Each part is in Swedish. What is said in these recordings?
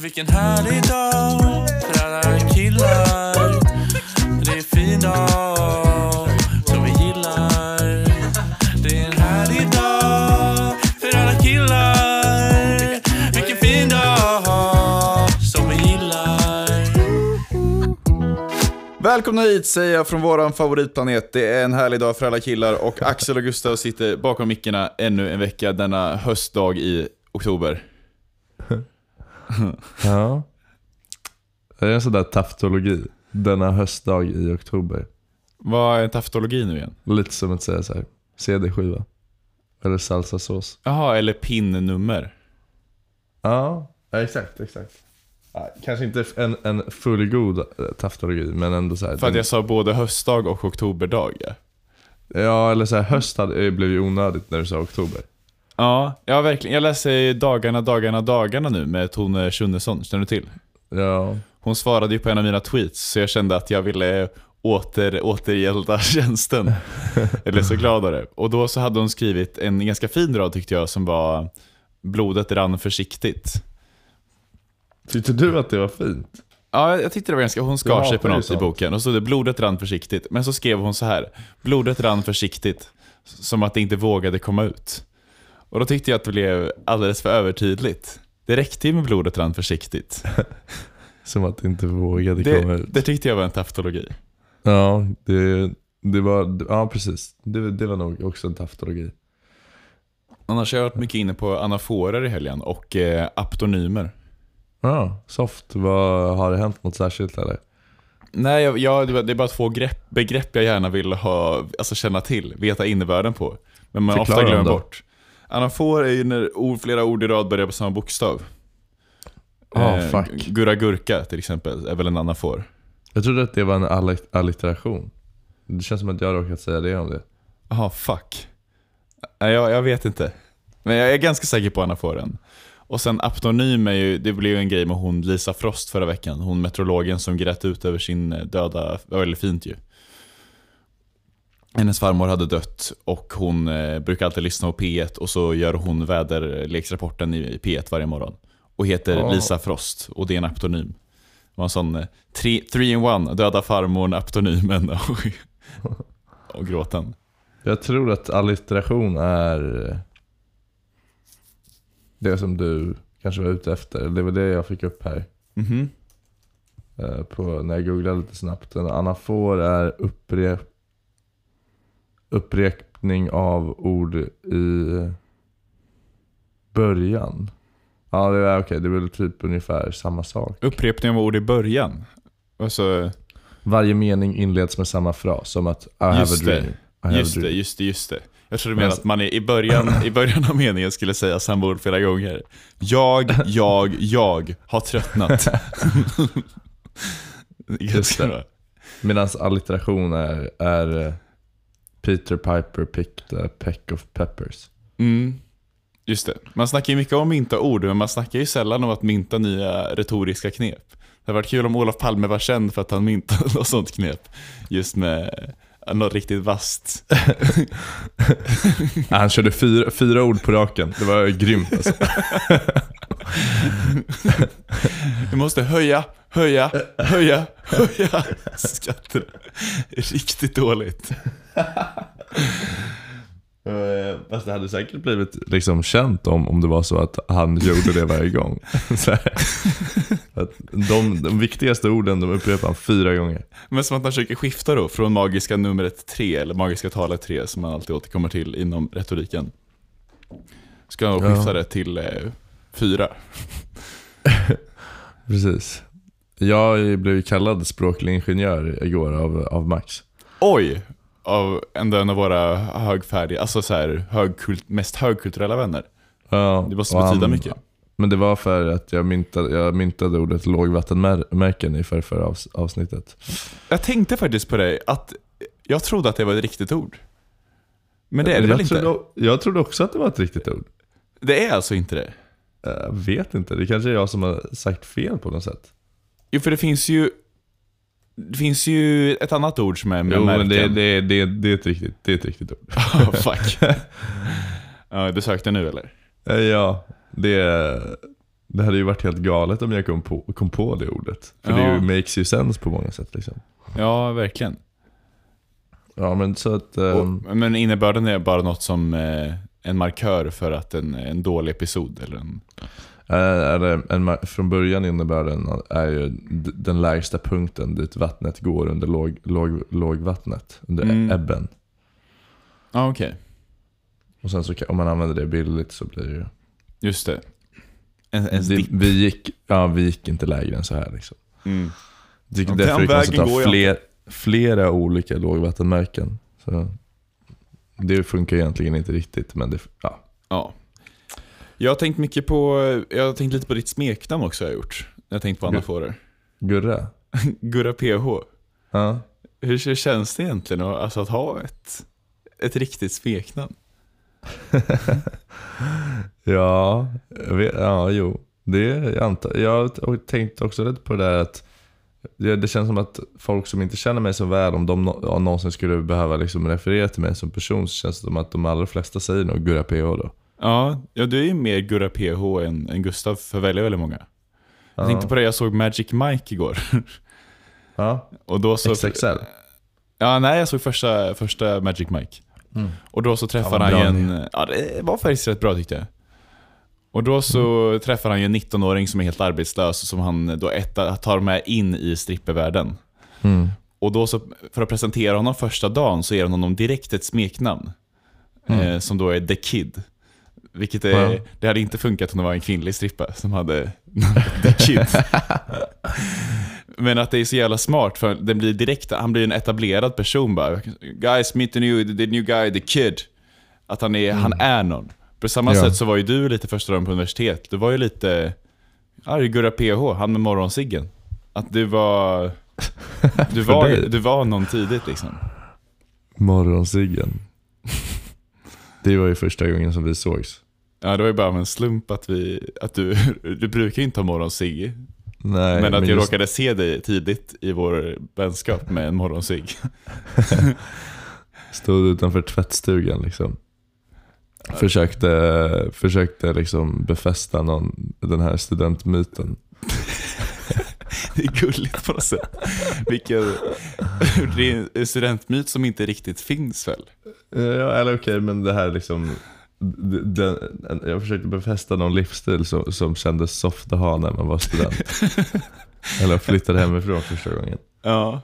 Vilken härlig dag för alla killar. Det är en fin dag som vi gillar. Det är en härlig dag för alla killar. Vilken fin dag som vi gillar. Välkomna hit säger jag från våran favoritplanet. Det är en härlig dag för alla killar och Axel och Gustav sitter bakom mickarna ännu en vecka denna höstdag i oktober. Ja. Det är en sån där taftologi. Denna höstdag i oktober. Vad är en taftologi nu igen? Lite som att säga så här. CD-skiva. Eller salsasås. Jaha, eller pinnummer. Ja, exakt, exakt. Ja, kanske inte en, en fullgod taftologi, men ändå så här. För att jag sa både höstdag och oktoberdag. Ja, Ja, eller så här, höst hade, blev ju onödigt när du sa oktober. Ja, ja verkligen. Jag läser Dagarna, dagarna, dagarna nu med Tone Schunnesson. Känner du till? Ja, Hon svarade ju på en av mina tweets, så jag kände att jag ville åter, återgälda tjänsten. Blev så glad av det. Och då så hade hon skrivit en ganska fin rad tyckte jag, som var Blodet rann försiktigt. tyckte du att det var fint? Ja, jag tyckte det var ganska, hon skar sig på något i boken. Och så det blodet rann försiktigt. Men så skrev hon så här, blodet rann försiktigt. Som att det inte vågade komma ut. Och då tyckte jag att det blev alldeles för övertydligt. Det räckte ju med blodet rann försiktigt. Som att inte vågade komma Det, ut. det tyckte jag var en taftologi. Ja, det, det var, ja precis. Det, det var nog också en taftologi. Annars har jag varit mycket inne på anaforer i helgen och eh, aptonymer. Ja, soft. Vad, har det hänt något särskilt eller? Nej, jag, jag, det är bara två grepp, begrepp jag gärna vill ha, alltså känna till, veta innebörden på. Men man Förklara ofta glömmer bort. Anafor är ju när ord, flera ord i rad börjar på samma bokstav. Ah, fuck. Gurra gurka till exempel är väl en anafor. Jag trodde att det var en alli- allitteration. Det känns som att jag råkat säga det om det. Jaha, fuck. Nej, jag, jag vet inte. Men jag är ganska säker på anaforen. Och sen aptonym är ju, det blev ju en grej med hon Lisa Frost förra veckan. Hon meteorologen som grät ut över sin eh, döda, väldigt fint ju. Hennes farmor hade dött och hon eh, brukar alltid lyssna på P1 och så gör hon väderleksrapporten i i P1 varje morgon. Och heter Ja. Lisa Frost och det är en aptonym. Det var en sån eh, tre, three in one, döda farmor, aptonymen och, och gråten. Jag tror att allitteration är eh, det som du kanske var ute efter. Det var det jag fick upp här. Mhm. eh, På, när jag googlade lite snabbt. En anafor är upprep, upprepning av ord i början. Ja, det är okej. Det är väl typ ungefär samma sak. Upprepning av ord i början. Alltså, Varje mening inleds med samma fras. Som att I have Just a det. dream. I just a det, dream. just det, just det. Jag tror du Men menar alltså- att man i i början, i början av meningen skulle säga samma ord flera gånger. Jag, jag, jag har tröttnat. Ganska bra. Medan allitteration är, är Peter Piper picked a peck of peppers. Mm. Just det. Man snackar ju mycket om mynta ord, men man snackar ju sällan om att mynta nya retoriska knep. Det hade varit kul om Olof Palme var känd för att han myntade något sånt knep. Just med något riktigt vasst. Han körde fyra, fyra ord på raken. Det var grymt alltså. Vi måste höja, höja, höja, höja. Skrattar. Riktigt dåligt. Eh, Fast det hade säkert blivit liksom känt om, om det var så att han gjorde det varje gång. Att de, de viktigaste orden de upprepar han fyra gånger. Men som att man försöker skifta då från magiska numret 3, eller magiska talet 3, som man alltid återkommer till inom retoriken. Ska man Ja. skifta det till 4. Precis. Jag blev kallad språklig ingenjör igår av, av Max. Oj! Av en av våra högfärdiga, alltså så här, högkult, mest högkulturella vänner. Ja, Det måste betyda han- mycket. Men det var för att jag myntade, jag myntade ordet lågvattenmärken i förra avs- avsnittet. Jag tänkte faktiskt på det, att jag trodde att det var ett riktigt ord. Men det är det jag väl inte? Trodde, jag trodde också att det var ett riktigt ord. Det är alltså inte det? Jag vet inte, det kanske är jag som har sagt fel på något sätt. Jo, för det finns ju Det finns ju ett annat ord som är med Jo, men märken. det, det, det, det, är ett riktigt, det är ett riktigt ord. Oh, fuck. ja, du sökte nu eller? Eh, Ja, det Det hade ju varit helt galet om jag kom på, kom på det ordet. För det Ja. ju makes you sense på många sätt liksom. Ja, verkligen. Ja men så att... ehm, Och, men innebörden är bara något som eh, en markör för att en, en dålig episod eller en... är, det en, från början innebär den är ju den lägsta punkten dit vattnet går under låg, låg, lågvattnet, under Mm. ebben. Ja, okej. Och sen så kan, om man använder det bildligt så blir det ju... Just det. En, en dipp. vi, gick, ja, vi gick inte lägre än så här liksom. Mm. Det, därför går ha jag fler, flera olika lågvattenmärken. Så det funkar egentligen inte riktigt, men det, ja. Ja. Jag har tänkt mycket på, jag har tänkt lite på ditt smeknamn också har jag gjort. Jag har tänkt på Gu- anaforer. Gurra? Gurra PH. Ja. Hur känns det egentligen att, alltså, att ha ett, ett riktigt smeknamn? Ja, vet, ja, jo. Det, jag, antar, jag har tänkt också lite på det där att det, det känns som att folk som inte känner mig så väl, om de ja, någonsin skulle behöva liksom referera till mig som person så känns det som att de allra flesta säger nog Gurra PH då. Ja, ja du är ju mer Gurra PH än, än Gustav för väldigt, väldigt många. Jag Ja. tänkte på det, jag såg Magic Mike igår. Ja, Och då så... XXL. Ja, nej jag såg första, första Magic Mike. Mm. Och då så träffade han en... Ja, det var faktiskt rätt bra tyckte jag. Och då så Mm. träffar han ju en 19-åring som är helt arbetslös som han då etta, tar med in i strippervärlden. Mm. Och då så, för att presentera honom första dagen så ger han honom direkt ett smeknamn. Mm. Eh, som då är The Kid. Vilket är, Ja. det hade inte funkat om det var en kvinnlig strippa som hade The Kid. Men att det är så jävla smart för den blir direkt, han blir en etablerad person bara. Guys, meet the new, the new guy, the kid. Att han är, han är någon. På samma Ja. sätt så var ju du lite första dagen på universitet. Du var ju lite, är Gurra PH, han med morgonsiggen. Att du var, du var, du var någon tidigt liksom. Morgonsiggen. Det var ju första gången som vi sågs. Ja det var ju bara av en slump att vi, att du, du brukar ju inte ha morgonsig. Nej, Men att jag just- råkade se dig tidigt i vår vänskap med en morgonsig. Stod utanför tvättstugan liksom. Försökte, försökte liksom befästa någon, den här studentmyten. Det är gulligt på något sätt. Vilken, studentmyt som inte riktigt finns väl? Ja, eller okej, men det här liksom den, jag försökte befästa någon livsstil som, som kändes soft att ha när man var student. eller flyttade hemifrån första gången. Ja.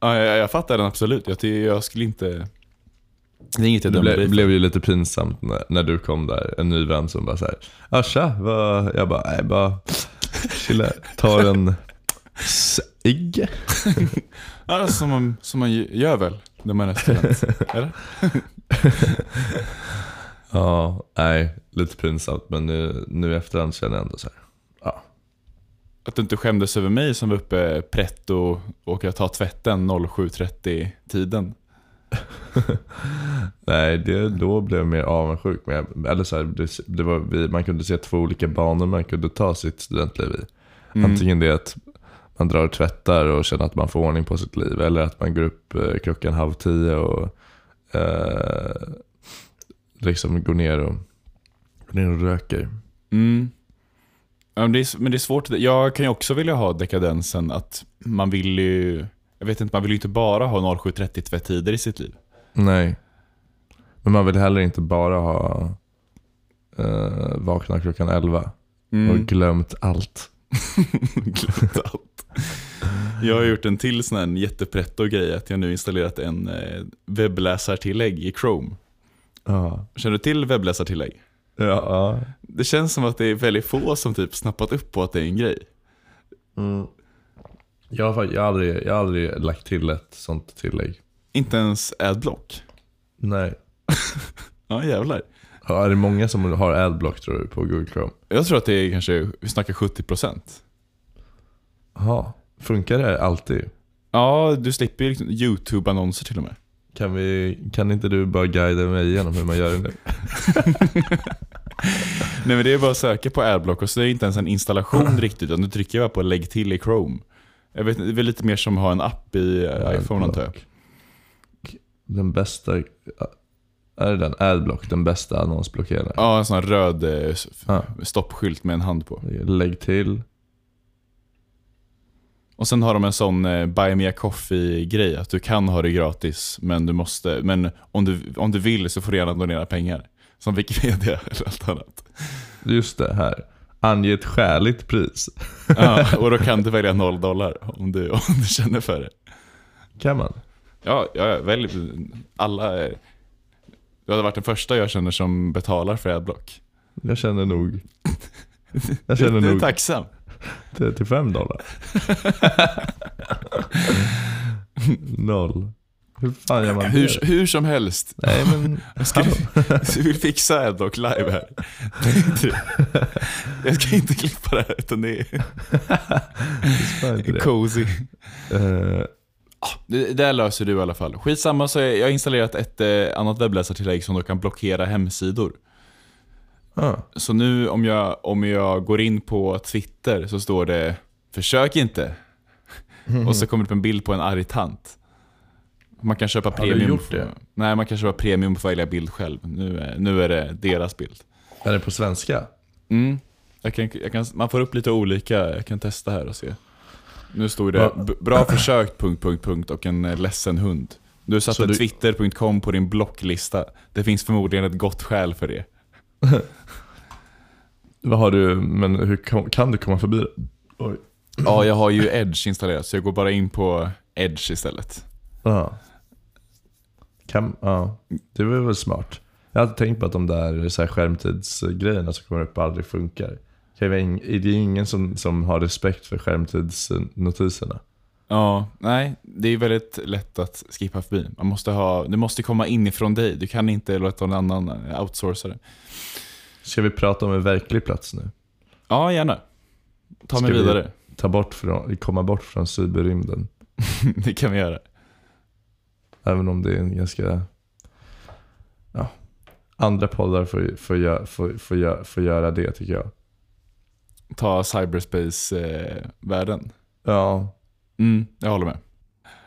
ja jag, jag fattar den absolut. Jag, jag skulle inte... Det är inget jag Det dömer för. blev ju lite pinsamt när, när du kom där, en ny vän som bara såhär ah, tja, vad? Jag bara, nej bara chilla, tar en cigg. Ja, som man, som man gör väl när man är student? Eller? Ja, nej, lite pinsamt men nu, nu efterhand känner jag ändå så här. ja. Att du inte skämdes över mig som var uppe pretto och åka ta tvätten 07.30 tiden. Nej, det, då blev jag mer avundsjuk. Men jag, eller så här, det, det var, vi, man kunde se två olika banor man kunde ta sitt studentliv i. Mm. Antingen det att man drar och tvättar och känner att man får ordning på sitt liv. Eller att man går upp eh, klockan halv tio och eh, liksom går ner och, går ner och röker. Mm. Ja, men, det är, men det är svårt. Jag kan ju också vilja ha dekadensen att man vill ju... Jag vet inte, man vill ju inte bara ha 07.30 tvättider i sitt liv. Nej. Men man vill heller inte bara ha eh, vakna klockan elva Mm. och glömt allt. Glömt allt. Jag har gjort en till sån här jättepretto-grej, att jag nu installerat en eh, webbläsartillägg i Chrome. Ja. Känner du till webbläsartillägg? Ja, ja. Det känns som att det är väldigt få som typ snappat upp på att det är en grej. Mm. Jag, har, jag, har aldrig, jag har aldrig lagt till ett sånt tillägg. Inte ens Adblock. Nej. Ja jävlar. Ja, Är det många som har adblock tror du på Google Chrome? Jag tror att det är kanske, vi snackar 70%. Jaha. Funkar det alltid? Ja, du slipper ju liksom YouTube-annonser till och med. Kan, vi, kan inte du bara guida mig igenom hur man gör det nu? Nej men det är bara att söka på Adblock och så är det inte ens en installation riktigt, utan du trycker bara på lägg till i Chrome. Jag vet det är väl lite mer som att ha en app i eh, iPhone antar jag. Den bästa... Är det den? Adblock, den bästa annonsblockeraren. Ja, en sån här röd eh, Ja. stoppskylt med en hand på. Lägg till. Och sen har de en sån eh, buy me a coffee-grej, att du kan ha det gratis, men du måste, men om du, om du vill så får du gärna donera pengar. Som Wikipedia eller allt annat. Just det, här. Ange ett skäligt pris. Ja, och då kan du välja noll dollar om du, om du känner för det. Kan man? Ja, ja välj alla. Du hade varit den första jag känner som betalar för Adblock. Jag känner nog... Jag känner du är nog tacksam. 35 dollar. Noll. Hur fan gör man Hur, det? hur som helst, Nej men... jag ska, du vill fixa Adblock live här. Jag ska inte klippa det här, utan det är cozy. Eh, Det, det här löser du i alla fall. Skitsamma, så jag har installerat ett eh, annat webbläsartillägg som då kan blockera hemsidor. ah. Så nu om jag, om jag går in på Twitter så står det “Försök inte” och så kommer det upp en bild på en arg tant. Man kan köpa du premium. gjort det? Nej, man kan köpa premium och få välja bild själv. Nu är, nu är det deras bild. Är det på svenska? Mm. Jag kan, jag kan, man får upp lite olika, jag kan testa här och se. Nu stod det Va- "B- “Bra försökt” punkt, punkt, punkt, och en eh, ledsen hund. Du satte du- twitter.com på din blocklista. Det finns förmodligen ett gott skäl för det. Vad har du, men hur kan, kan du komma förbi det? Oj. Ja, jag har ju Edge installerat, så jag går bara in på Edge istället. Ja. Kan, ja. Det var väl smart. Jag hade tänkt på att de där, så här skärmtidsgrejerna som kommer upp aldrig funkar. Det är ingen som, som har respekt för skärmtidsnotiserna. Ja, nej, det är väldigt lätt att skippa förbi. Man måste ha, det måste komma inifrån dig. Du kan inte låta någon annan outsourca det. Ska vi prata om en verklig plats nu? Ja, gärna. Ta mig Ska vi- vidare. Ta bort från, komma bort från cyberrymden. det kan vi göra. Även om det är en ganska... Ja. Andra poddar får, får, får, får, får göra det tycker jag. Ta cyberspace-världen. Ja. Mm, jag håller med.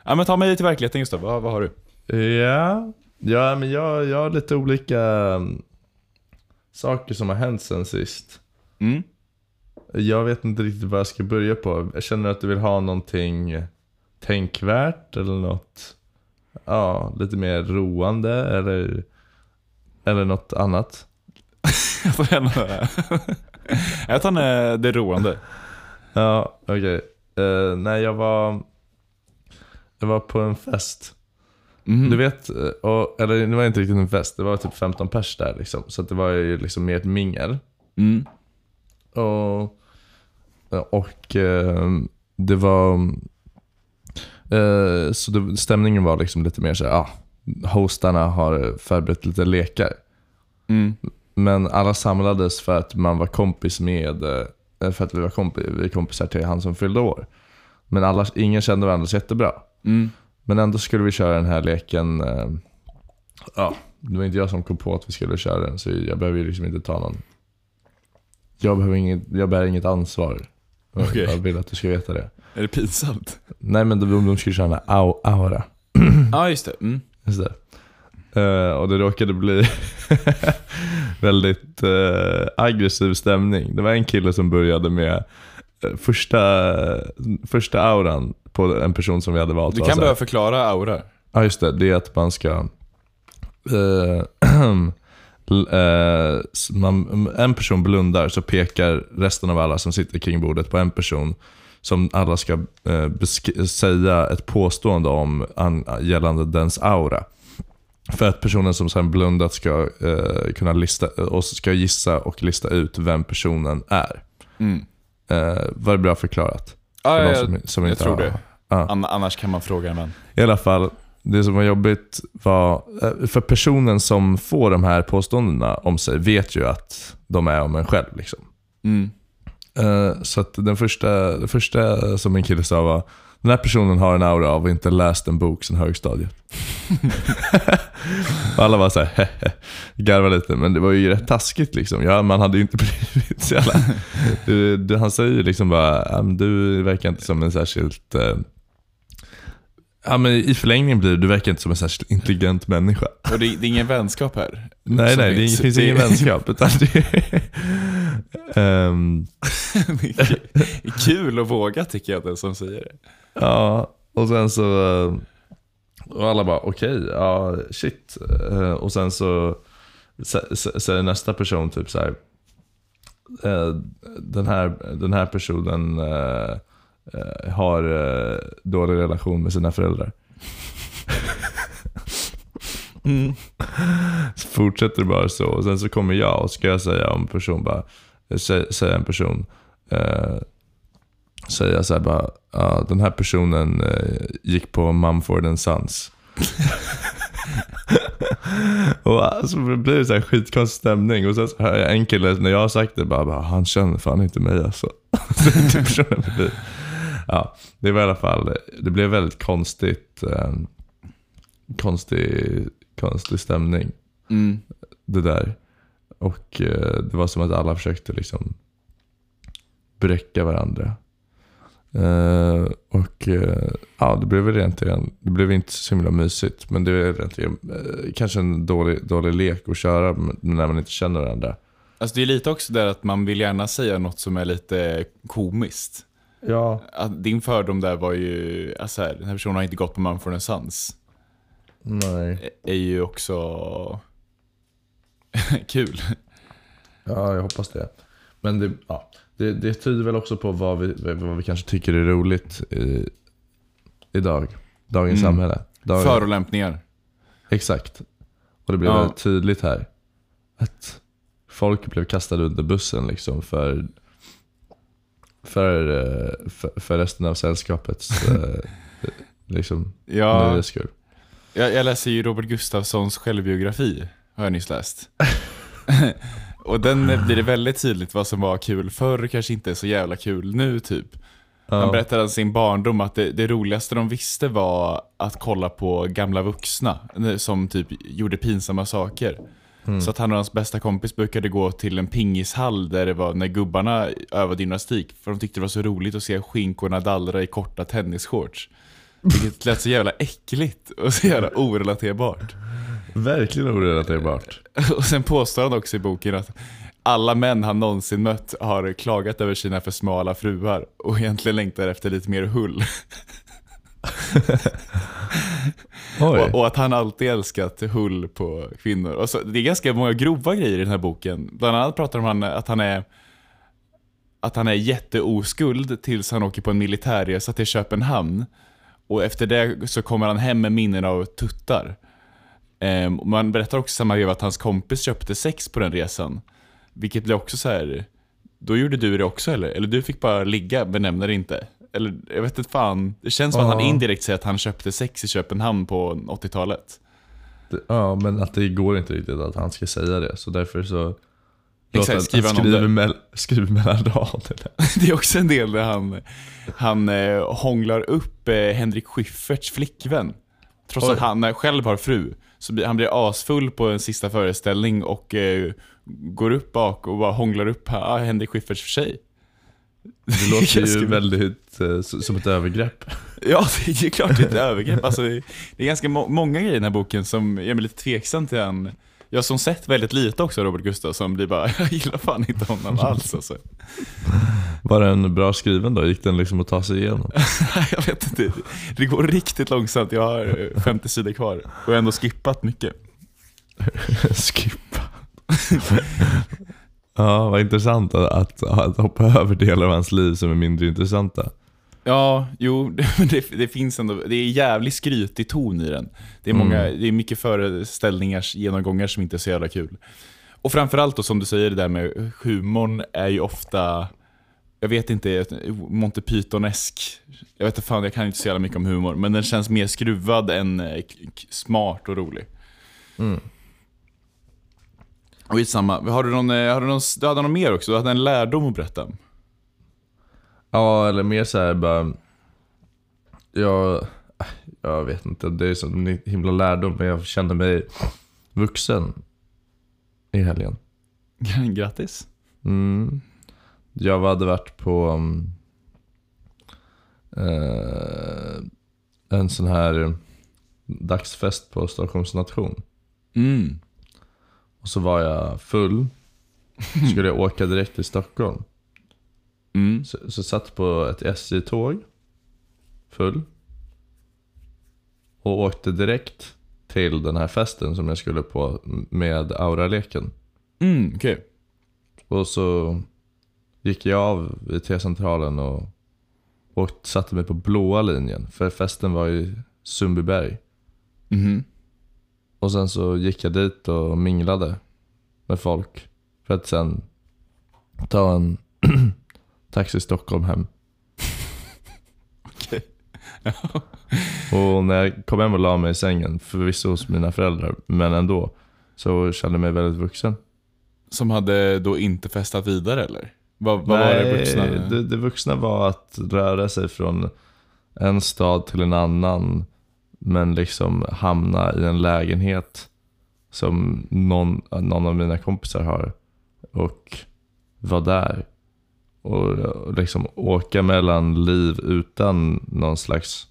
Ja, men ta mig till verkligheten Gustav. Vad, vad har du? Ja, ja men jag, jag har lite olika mm, saker som har hänt sen sist. Mm. Jag vet inte riktigt vad jag ska börja på. Jag känner att du vill ha någonting tänkvärt eller något ja, lite mer roande eller, eller något annat. Jag tar gärna Jag tar det roande. Ja, okej. Eh, nej, jag var, jag var på en fest. Mhm. Du vet, eh, och, eller det var inte riktigt en fest, det var typ 15 pers där liksom. Så att det var ju liksom mer ett mingel. Mm. Och, och eh, det var... Eh, så det, stämningen var liksom lite mer så här, ah, hostarna har förberett lite lekar. Mm. Men alla samlades för att man var kompis med, eh, för att vi var kompi, vi kompisar till han som fyllde år. Men alla, ingen kände varandra så jättebra. Mm. Men ändå skulle vi köra den här leken. Eh, ja, det var inte jag som kom på att vi skulle köra den, så jag behöver ju liksom inte ta någon... Jag, behöver inget, jag bär inget ansvar. Okej. Jag vill att du ska veta det. Är det pinsamt? Nej men de, de skulle köra den här au, aura. Ja, just det. Mm. Just det. Eh, och det råkade bli väldigt eh, aggressiv stämning. Det var en kille som började med eh, första, första auran på en person som vi hade valt. Du kan behöva förklara aura. Ja just det, det är att man ska... man, en person blundar så pekar resten av alla som sitter kring bordet på en person som alla ska eh, säga ett påstående om an, gällande dens aura. För att personen som sen blundat ska eh, kunna lista och ska gissa och lista ut vem personen är. Mm. Eh, var det bra förklarat? Ja, För ja, som, som jag inte tror har- det. Ann- Annars kan man fråga en vän. I alla fall, det som var jobbigt var, eh, för personen som får de här påståendena om sig vet ju att de är om en själv. Liksom. Mm. Eh, Så att den första, det första som en kille sa var, den här personen har en aura av att inte läst en bok sedan högstadiet. Alla var såhär, garvade lite, men det var ju rätt taskigt liksom. Ja, man hade ju inte blivit så jävla... Du, du, han säger ju liksom bara, "Ja, men du verkar inte som en särskilt... eh, Ja men i förlängningen blir det, du verkar inte som en särskilt intelligent människa. Och det, det är ingen vänskap här. Nej nej, det finns. finns Det- ingen vänskap. Utan det, Ehm, det är kul och våga tycker jag den som säger det. Ja, och sen så... eh, Och alla bara okej, ja shit. Eh, Och sen så sä- sä- säger nästa person typ så här. eh, Den här, den här personen eh, har eh, dålig relation med sina föräldrar. Så fortsätter det bara så. Och sen så kommer jag och ska jag säga om person bara, sä- säga en person, eh, säga så här bara, ja, den här personen eh, gick på Mumford Sons. och alltså, det blir så här skitkonstig stämning och sen så hör jag en kille, när jag har sagt det, bara, bara han känner fan inte mig alltså. ja, det var i alla fall, det blev väldigt konstigt, eh, konstig, konstig stämning Mm. det där. Och eh, det var som att alla försökte liksom bräcka varandra. Eh, och eh, ja, det blev väl egentligen, det blev inte så himla mysigt. Men det är egentligen eh, kanske en dålig, dålig lek att köra när man inte känner varandra. Alltså det är lite också där att man vill gärna säga något som är lite komiskt. Ja. Att din fördom där var ju, alltså här, den här personen har inte gått på Mumford Sons. Nej. Är ju också kul. Ja, jag hoppas det. Men det, ja, det, det tyder väl också på vad vi, vad vi kanske tycker är roligt i, idag. Dagens Mm. samhälle. Dag, Förolämpningar. Exakt. Och det blev Ja. väldigt tydligt här. Att folk blev kastade under bussen liksom för, för, eh, för, för resten av sällskapets eh, liksom, Ja, nöjes skull. jag, jag läser ju Robert Gustafssons självbiografi, har jag nyss läst. Och den blir det väldigt tydligt vad som var kul förr, kanske inte är så jävla kul nu typ. Han Ja. berättade om sin barndom att det, det roligaste de visste var att kolla på gamla vuxna som typ gjorde pinsamma saker. Mm. Så att han och hans bästa kompis brukade gå till en pingishall där det var när gubbarna övade gymnastik. För de tyckte det var så roligt att se skinkorna dallra i korta tennisshorts. Vilket lät så jävla äckligt och så jävla orelaterbart. Verkligen orelaterbart. Och sen påstår han också i boken att alla män han någonsin mött har klagat över sina för smala fruar och egentligen längtar efter lite mer hull. Och, och att han alltid älskat hull på kvinnor. Och så, det är ganska många grova grejer i den här boken. Bland annat pratar de om att han är att han är jätteoskuld tills han åker på en militärresa till Köpenhamn. Och efter det så kommer han hem med minnen av tuttar. Ehm, man berättar också samma veva att hans kompis köpte sex på den resan. Vilket blir också så här. då gjorde du det också eller? Eller du fick bara ligga men nämnde det inte? Eller jag vet inte fan, det känns som att han Ja. indirekt säger att han köpte sex i Köpenhamn på 80-talet. Det- Ja, men att det går inte riktigt att han ska säga det. Så därför så... Exakt, skriver han han skriver, mell, skriver mellan raderna. Det är också en del där han, han eh, hånglar upp eh, Henrik Schyfferts flickvän. Trots Oj. att han eh, själv har fru. Så han blir asfull på en sista föreställning och eh, går upp bak och bara hånglar upp ah, Henrik Schyfferts tjej. Det låter ju väldigt eh, som ett övergrepp. Ja, det är ju klart det är ett övergrepp. Alltså, det är ganska må- många grejer i den här boken som gör mig lite tveksam till han. Jag som sett väldigt lite också Robert Gustafsson blir bara, jag gillar fan inte honom alls alltså. Var den bra skriven då? Gick den liksom att ta sig igenom? jag vet inte, det går riktigt långsamt. Jag har eh, 50 sidor kvar och jag har ändå skippat mycket. Skippa. Ja, vad intressant att, att, hoppa över delar av hans liv som är mindre intressanta. Ja, jo, det, det finns ändå, det är jävligt skrytig ton i den. Det är, många, Mm. det är mycket föreställningars genomgångar som inte är så jävla kul. Och framförallt då som du säger, det där med humorn är ju ofta, jag vet inte, Monty Python-esk. Jag vet inte fan, jag kan inte så jävla mycket om humor, men den känns mer skruvad än eh, smart och rolig. Mm. Och samma. Har du någon, eh, har du någon, du hade någon mer också? Du hade en lärdom att berätta. Ja, eller mer så här bara... Jag, jag vet inte, det är så en himla lärdom, men jag kände mig vuxen i helgen. Grattis. Mm. Jag hade varit på... um, eh, en sån här dagsfest på Stockholms nation. Mm. Och så var jag full. Skulle jag åka direkt till Stockholm. Mm. Så, så satt på ett SJ-tåg. Full. Och åkte direkt till den här festen som jag skulle på med Auraleken. Mm, okej. Och så gick jag av i T-centralen och, och satte mig på blåa linjen. För festen var i Sundbyberg. Mhm. Och sen så gick jag dit och minglade med folk. För att sen ta en taxi Stockholm hem. Okej. Och när jag kom hem och la mig i sängen, förvisso hos mina föräldrar, men ändå, så kände jag mig väldigt vuxen. Som hade då inte festat vidare eller? Vad, vad var det vuxna? Det, det vuxna var att röra sig från en stad till en annan, men liksom hamna i en lägenhet som någon, någon av mina kompisar har. Och vara där. Och, liksom åka mellan liv utan någon slags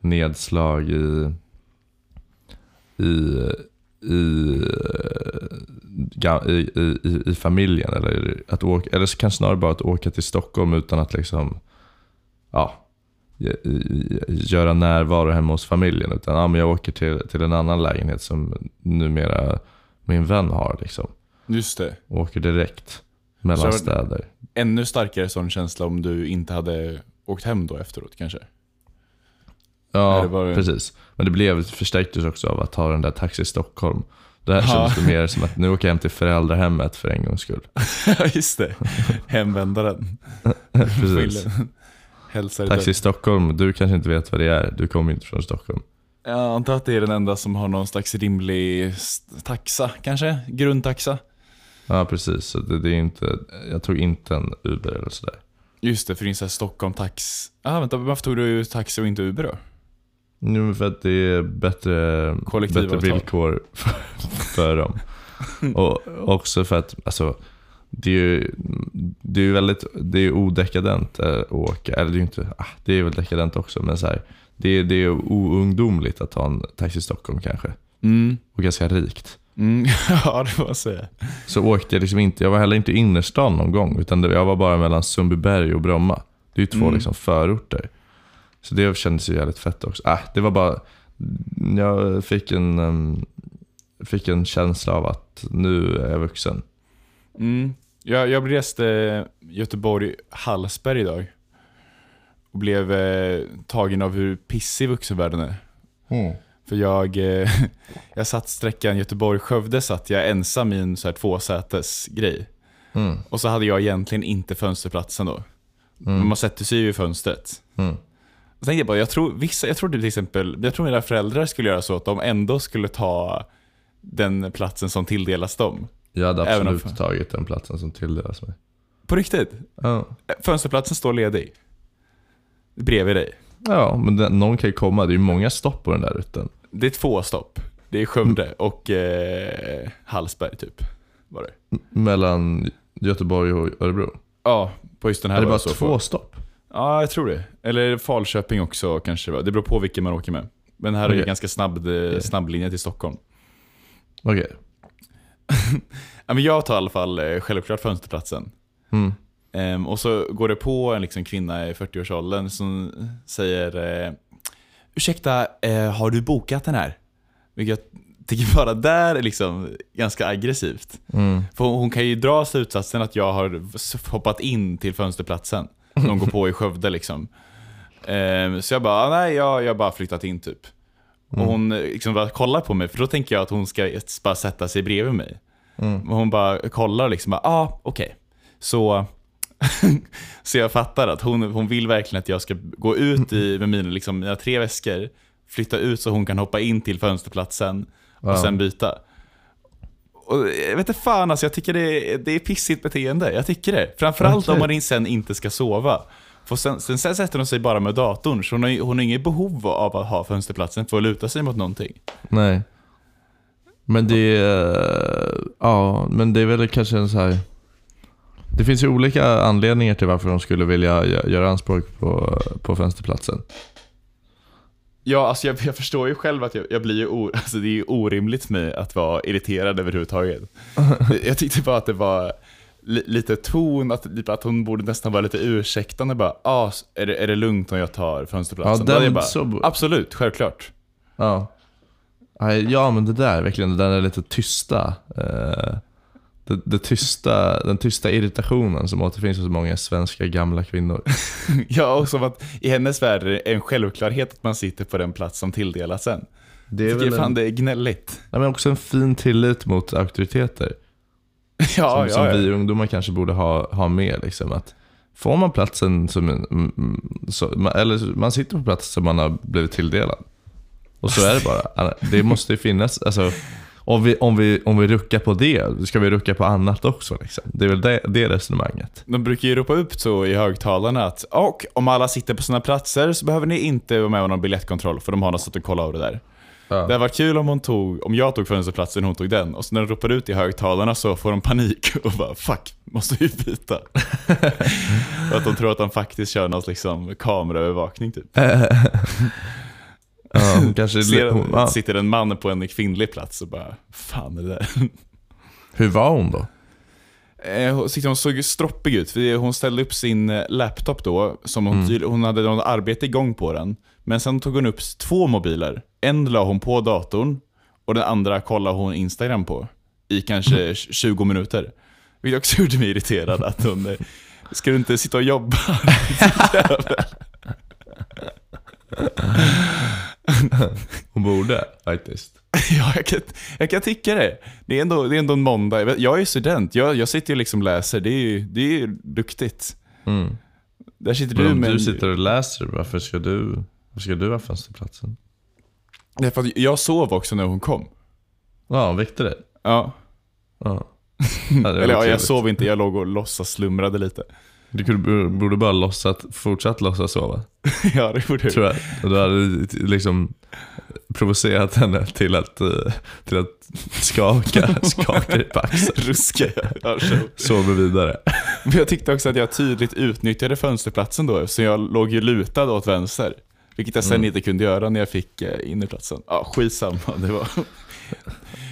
nedslag i, i, i, eh, i, i, i, i familjen. Eller, att åka, eller så kanske snarare bara att åka till Stockholm utan att liksom, ja, göra närvaro hemma hos familjen. Utan ja, men jag åker till, till en annan lägenhet som numera min vän har. Liksom. Just det. Och åker direkt mellan Så- städer. Ännu starkare sån känsla om du inte hade åkt hem då efteråt kanske? Ja, det- precis. Men det blev förstärktes också av att ta den där Taxi i Stockholm. Det här Ja. kändes det mer som att nu åker jag hem till föräldrahemmet för en gångs skull. Ja, just det. Hemvändaren. Precis. Hälsar Taxi i Stockholm, du kanske inte vet vad det är. Du kommer inte från Stockholm. Jag antar att det är den enda som har någon slags rimlig taxa kanske? Grundtaxa? Ja, precis. Så det, det är inte, jag tog inte en Uber eller sådär. Just det, för din så här Stockholm tax... Ah, vänta, varför tog du taxi och inte Uber då? Nu men för att det är bättre, bättre villkor för, för dem. Och också för att, alltså, det är ju det är väldigt, det är odekadent eh, att åka, eller det är inte, ah, det är väl dekadent också, men så här, det, är, det är oungdomligt att ta en taxi i Stockholm kanske. Mm. Och ganska rikt. Mm. ja, det får man säga. Så åkte jag liksom inte, jag var heller inte i innerstan någon gång, utan jag var bara mellan Sundbyberg och Bromma. Det är ju två Mm. liksom förorter. Så det kändes ju jävligt fett också. Äh, det var bara, jag fick en, em, fick en känsla av att nu är jag vuxen. Mm. Jag, jag reste Göteborg-Hallsberg idag. Och blev eh, tagen av hur pissig vuxenvärlden är. För jag, eh, jag satt sträckan Göteborg-Skövde satt jag ensam i en så här tvåsätes grej. Mm. Och så hade jag egentligen inte fönsterplatsen då. Men Mm. man sätter sig ju i fönstret. Mm. Och tänkte jag bara, jag tror, vissa, jag tror till exempel, jag tror mina föräldrar skulle göra så att de ändå skulle ta den platsen som tilldelas dem. Jag hade Även om- absolut tagit den platsen som tilldelas mig. På riktigt. Ja, Fönsterplatsen står ledig. Bredvid dig. ja men den, någon kan ju komma. Det är ju många stopp på den där rutan. Det är två stopp. Det är Skövde och eh, Hallsberg typ. Var det. Mellan Göteborg och Örebro. Ja, på just den här Är det bara två få. stopp? Ja, jag tror det. Eller Falköping också kanske det var. Det beror på vilken man åker med. Men här är Okej. det ganska snabb, eh, snabb linje till Stockholm. Okej. Men jag tar i alla fall eh, självklart fönsterplatsen. Mm. Ehm, och så går det på en liksom kvinna i 40-årsåldern som säger eh, Ursäkta, eh, har du bokat den här? Vilket jag tycker bara där är liksom ganska aggressivt. Mm. För hon kan ju dra slutsatsen att jag har hoppat in till fönsterplatsen. De går på i Skövde liksom. Ehm, så jag bara, "Ah, nej jag jag har bara flyttat in typ. Och hon eh, liksom bara kollar på mig, för då tänker jag att hon ska bara sätta sig bredvid mig. Mm. Men hon bara kollar liksom, ja ah, okej. Så, så jag fattar att hon, hon vill verkligen att jag ska gå ut i, med mina, liksom, mina tre väskor, flytta ut så hon kan hoppa in till fönsterplatsen och Ja. sen byta. Och jag vet inte fan alltså, jag tycker det är, det är pissigt beteende. Jag tycker det. Framförallt Okej. om man sen inte ska sova. För sen, sen, sen sätter hon sig bara med datorn, så hon har, hon har inget behov av att ha fönsterplatsen för att luta sig mot någonting. Nej. Men det är, ja, men det är väl kanske en så här. Det finns ju olika anledningar till varför de skulle vilja gö- göra anspråk på, på fönsterplatsen. Ja, alltså jag, jag förstår ju själv att jag, jag blir ju o, alltså det är ju orimligt för mig att vara irriterad överhuvudtaget. jag tyckte bara att det var lite ton, att, typ att hon borde nästan vara lite ursäktande bara, ah, är, det, är det lugnt om jag tar fönsterplatsen? Ja, den bara, så- Absolut, självklart. Ja. Ja men det där, verkligen, den där lite tysta. Eh, det, det tysta den tysta irritationen som återfinns hos många svenska gamla kvinnor. Ja, och som att i hennes värld är det en självklarhet att man sitter på den plats som tilldelats en. Det är tycker väl fan en, det är gnälligt. nej, men också en fin tillit mot auktoriteter. Ja, som, som ja, vi ja. ungdomar kanske borde ha, ha med. Liksom, att får man platsen som, så, eller man sitter på platsen som man har blivit tilldelad. Och så är det bara. Det måste ju finnas, alltså, om vi, om, vi, om vi ruckar på det, ska vi rucka på annat också? Liksom? Det är väl det, det resonemanget. De brukar ju ropa upp så i högtalarna att och om alla sitter på sina platser så behöver ni inte vara med om någon biljettkontroll för de har något att kolla av det där. Det hade varit kul om, hon tog, om jag tog fönsterplatsen och hon tog den. Och så när de ropar ut i högtalarna så får de panik och bara fuck, måste vi byta? och att de tror att de faktiskt kör någon liksom kameraövervakning typ. Ja, hon kanske, Ser hon, ja. det sitter en man på en kvinnlig plats och bara, fan är det där? Hur var hon då? Eh, hon- såg stroppig ut. för Hon ställde upp sin eh, laptop då, som hon, tydl- hon hade något arbete igång på den. Men sen tog hon upp två mobiler. En la hon på datorn och den andra kollade hon Instagram på. I kanske 20 minuter. Vilket också gjorde mig irriterad att hon, eh, ska du inte sitta och jobba? Hon borde faktiskt. ja, jag kan, jag kan tycka det. Det är ändå, det är ändå en måndag. Jag är student, jag, jag sitter ju liksom och läser. Det är ju det är ju duktigt. Mm. Där sitter Men du om med du sitter och läser, varför ska du, varför ska du ha fönsterplatsen? Ja, för att jag sov också när hon kom. Ja, väckte det? Ja. Ja. Ja, Eller ja, jag sov inte, jag låg och låtsas slumrade lite. Du kunde, borde bara låtsas, fortsatt låtsas sova, ja, det gjorde tror jag. Och du hade liksom provocerat henne till att, eh, till att skaka, skaka dig på axeln. Ruska, ja. Sova vidare. Men jag tyckte också att jag tydligt utnyttjade fönsterplatsen då, så jag låg ju lutad åt vänster. Vilket jag sen Mm. inte kunde göra när jag fick eh, innerplatsen. Ja, skitsamma. Det var...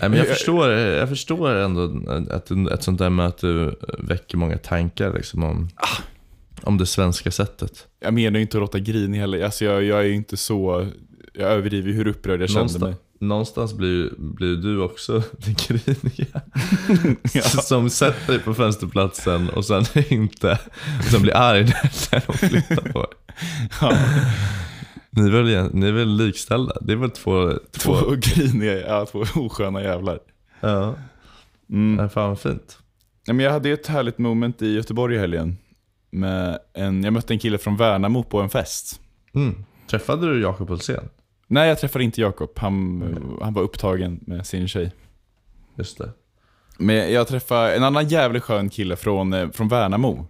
Nej, men jag, förstår, jag förstår ändå att ett sånt där möte väcker många tankar liksom, om, om det svenska sättet. Jag menar ju inte att låta grinig heller. Alltså jag, jag är ju inte så... Jag överdriver hur upprörd jag kände Någonstans, mig. någonstans blir, blir du också den griniga. Ja. Som sätter dig på fönsterplatsen och sen inte, och sen blir arg när de flyttar på dig. Ja, Ni är, väl, ni är väl likställda? Det är väl två... två griniga, ja, två osköna jävlar. Ja, Mm. Nej, fan vad fint. Ja, men jag hade ett härligt moment i Göteborg i helgen. Med en, jag mötte en kille från Värnamo på en fest. Mm. Träffade du Jakob Olsén? Nej, jag träffade inte Jakob. Han, han var upptagen med sin tjej. Just det. Men jag träffade en annan jävligt skön kille från, eh, från Värnamo.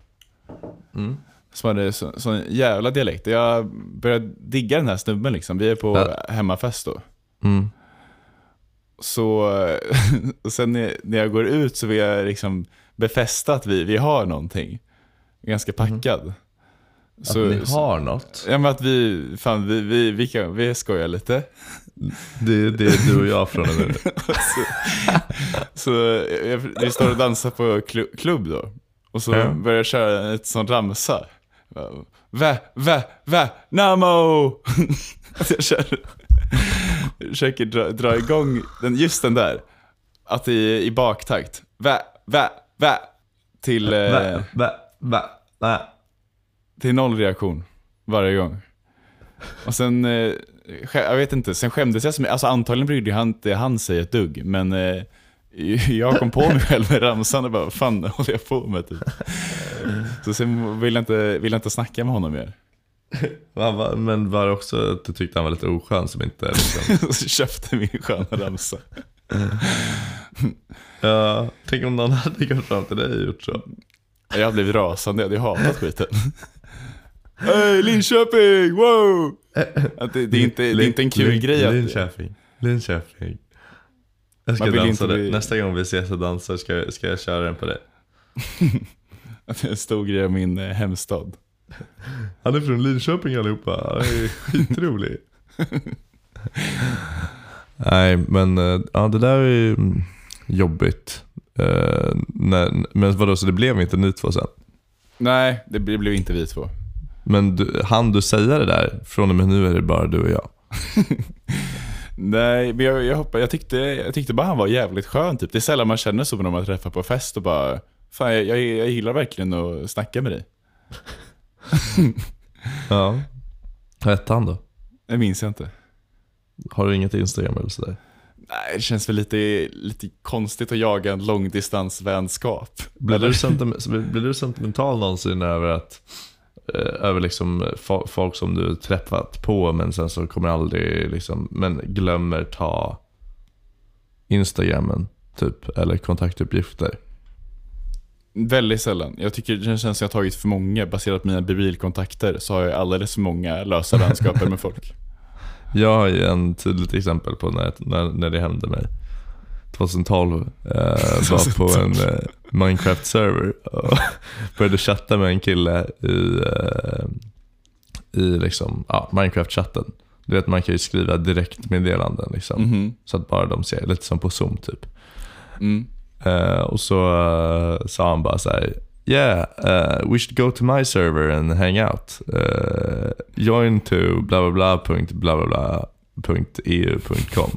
Mm. Som hade så, sån jävla dialekt. Jag började digga den här snubben liksom. Vi är på Ja. hemmafest då. Mm. Så och sen när, jag går ut så vill jag liksom befästa att vi, vi har någonting. Ganska packad. Att ni har något. Ja men att vi, fan vi, vi, vi, kan, vi skojar lite. Det, det är du och jag från och med nu. Så jag, vi står och dansar på klu- klubb då. Och så Ja. börjar jag köra ett sånt ramsa. Vä, vä, vä, namo! Att jag kör, försöker dra, dra igång den, just den där. Att i, i baktakt. Vä, vä, vä. Till, eh, Va, va, va, va. till noll reaktion varje gång. Och sen, eh, jag vet inte, sen skämdes jag så mycket. Alltså antagligen brydde han inte han sig ett dugg, men eh, jag kom på mig själv med ramsan och bara, vad fan håller jag på med typ. Så sen vill jag inte, vill jag inte snacka med honom mer. Va, va, Men var det också att du tyckte han var lite oskön som inte liksom... Så köpte min sköna ramsa. Ja, tänk om någon hade gått fram till dig och gjort så. Jag hade blivit rasande, jag hade hatat skiten. Hej Linköping, wow! Det, det, är inte, det är inte en kul Lin- grej att... Linköping. Linköping. Jag ska dansa bli- Nästa gång vi ses och dansar ska, ska jag köra den på dig. Det är en stor grej av min eh, hemstad. Han är från Linköping allihopa. Han är skitrolig. Nej, men eh, ja, det där är mm, jobbigt. Eh, när, men vadå, så det blev inte ni två sen? Nej, det blev inte vi två. Men du, han du säga det där? Från och med nu är det bara du och jag. Nej, men jag, jag, hoppas, jag, tyckte, jag tyckte bara han var jävligt skön typ. Det är sällan man känner så när man träffar på fest och bara Fan jag, jag, jag gillar verkligen att snacka med dig. Ja. Vad hette han då? Det minns jag inte. Har du inget Instagram eller sådär? Nej, det känns väl lite, lite konstigt att jaga en långdistansvänskap. Blir du, sentimental, blir du sentimental någonsin över att över liksom fo- folk som du träffat på men sen så kommer aldrig liksom, men glömmer ta Instagrammen typ, eller kontaktuppgifter. Väldigt sällan. Jag tycker det känns som att jag tagit för många. Baserat på mina bilkontakter så har jag alldeles för många lösa vänskaper med folk. Jag har ju en tydligt exempel på när, när, när det hände mig. 2012 eh, var på en eh, Minecraft-server och började chatta med en kille i, eh, i liksom, ja, Minecraft-chatten. Du vet man kan ju skriva direktmeddelanden liksom. Mhm. Så att bara de ser, lite som på zoom typ. Mm. Eh, och så eh, sa han bara så här. Yeah, uh, we should go to my server and hang out. Uh, join to bla bla bla punkt bla bla bla punkt EU punkt com.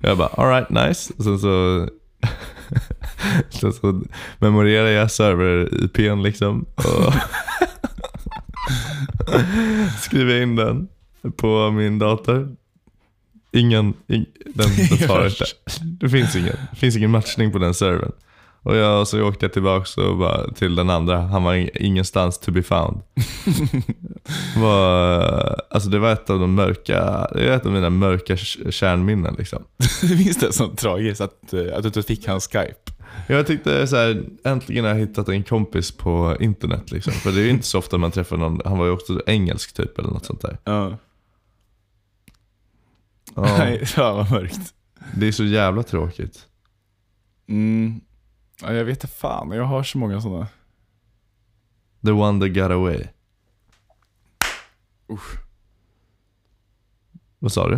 Jag bara alright nice. Och sen så, sen så memorerar jag server-IPn liksom. Och skriver in den på min dator. Ingen, ing, den, den svarar inte. Det finns ingen, det finns ingen matchning på den servern. Och jag, så åkte jag tillbaka och bara till den andra. Han var ing- ingenstans to be found. var, alltså det var ett av de mörka, det är ett av mina mörka kärnminnen liksom. Det minns det som tragiskt att, eh, att du inte fick hans Skype. Jag tyckte så här, äntligen har jag hittat en kompis på internet liksom. För det är ju inte så ofta man träffar någon, han var ju också engelsk typ eller något sånt där. Ja. Ja, Nej, fan vad mörkt. det är så jävla tråkigt. Mm. Ja, jag vet inte fan, jag har så många sådana. The one that got away. Usch. Vad sa du?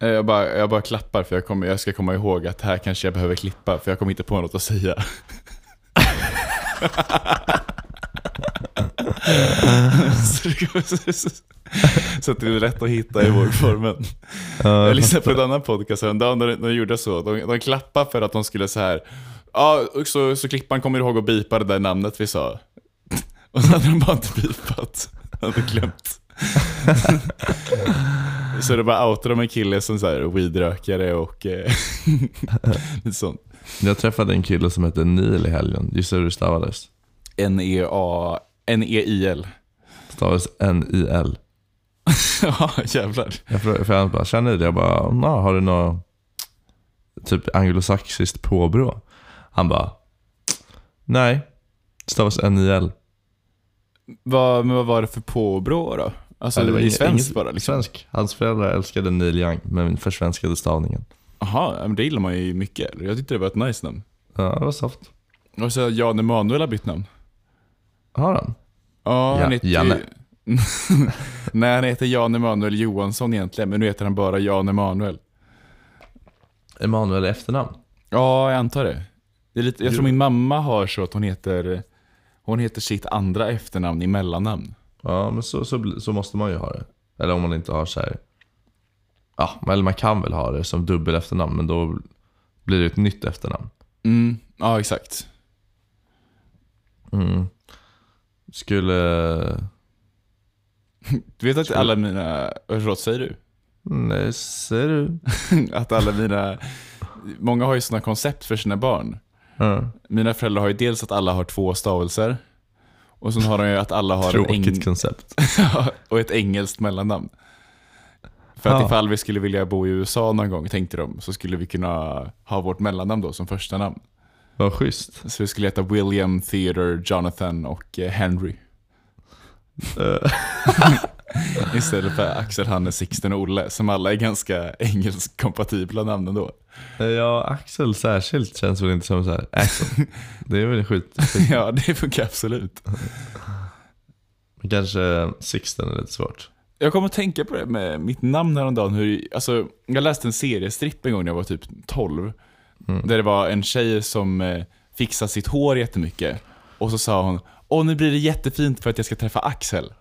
Eh, Jag bara, jag bara klappar för jag, kommer, jag ska komma ihåg att här kanske jag behöver klippa för jag kommer inte på något att säga. så, att det är lätt att hitta i vågformen. Ja, Jag lyssnade på en annan podcast häromdagen när de gjorde så. De, de klappade för att de skulle så här. Ja, och så, så klipparen kommer ihåg att bipa det där namnet vi sa. Och så hade de bara inte bipat. De hade glömt. så det bara outade de en kille som så här weedrökare och eh, lite sånt. Jag träffade en kille som hette Neil i helgen. Gissa hur det stavades? N-E-A, N-E-I-L. Stavades N-I-L. Ja, jävlar. Jag frågade, för han bara, känner du det? Jag bara, "Nå, har du något typ anglosaxiskt påbrå? Han bara, nej. Stavas N-I-L. Vad, men vad var det för påbrå då? Alltså Ja, det var svenskt inget- bara liksom? Svensk. Hans föräldrar älskade Neil Young, men försvenskade stavningen. Jaha, men det gillar man ju mycket. Jag tyckte det var ett nice namn. Ja, det var soft. Och så Jan Emanuel har bytt namn. Har han? Ja, han heter Janne. Nej, han heter Jan Emanuel Johansson egentligen, men nu heter han bara Jan Emanuel. Emanuel i efternamn? Ja, jag antar det. Det är lite, jag tror min mamma har så att hon heter, hon heter sitt andra efternamn i mellannamn. Ja, men så, så, så måste man ju ha det. Eller om man inte har så här. Ja, eller man kan väl ha det som dubbel efternamn, men då blir det ett nytt efternamn. Mm, ja exakt. Mm. Skulle... Du vet att Skulle- alla mina, förlåt säger du? Nej, ser du? att alla mina, många har ju sådana koncept för sina barn. Mina föräldrar har ju dels att alla har två stavelser. Och sen har de ju att alla har en Tråkigt eng- koncept. och ett engelskt mellannamn. För att Ja. ifall vi skulle vilja bo i USA någon gång, tänkte de, så skulle vi kunna ha vårt mellannamn då som första namn. Vad schysst. Så vi skulle heta William, Theodore, Jonathan och eh, Henry. Istället för Axel, Hannes, Sixten och Olle, som alla är ganska engelskkompatibla namn ändå. ja, Axel särskilt känns väl inte som så här. Axel. Det är väl skit. ja, det funkar absolut. Kanske Sixten är lite svårt. Jag kommer att tänka på det med mitt namn häromdagen. Hur, alltså, jag läste en seriestripp en gång när jag var typ 12. Mm. Där det var en tjej som eh, fixade sitt hår jättemycket. Och så sa hon, åh nu blir det jättefint för att jag ska träffa Axel.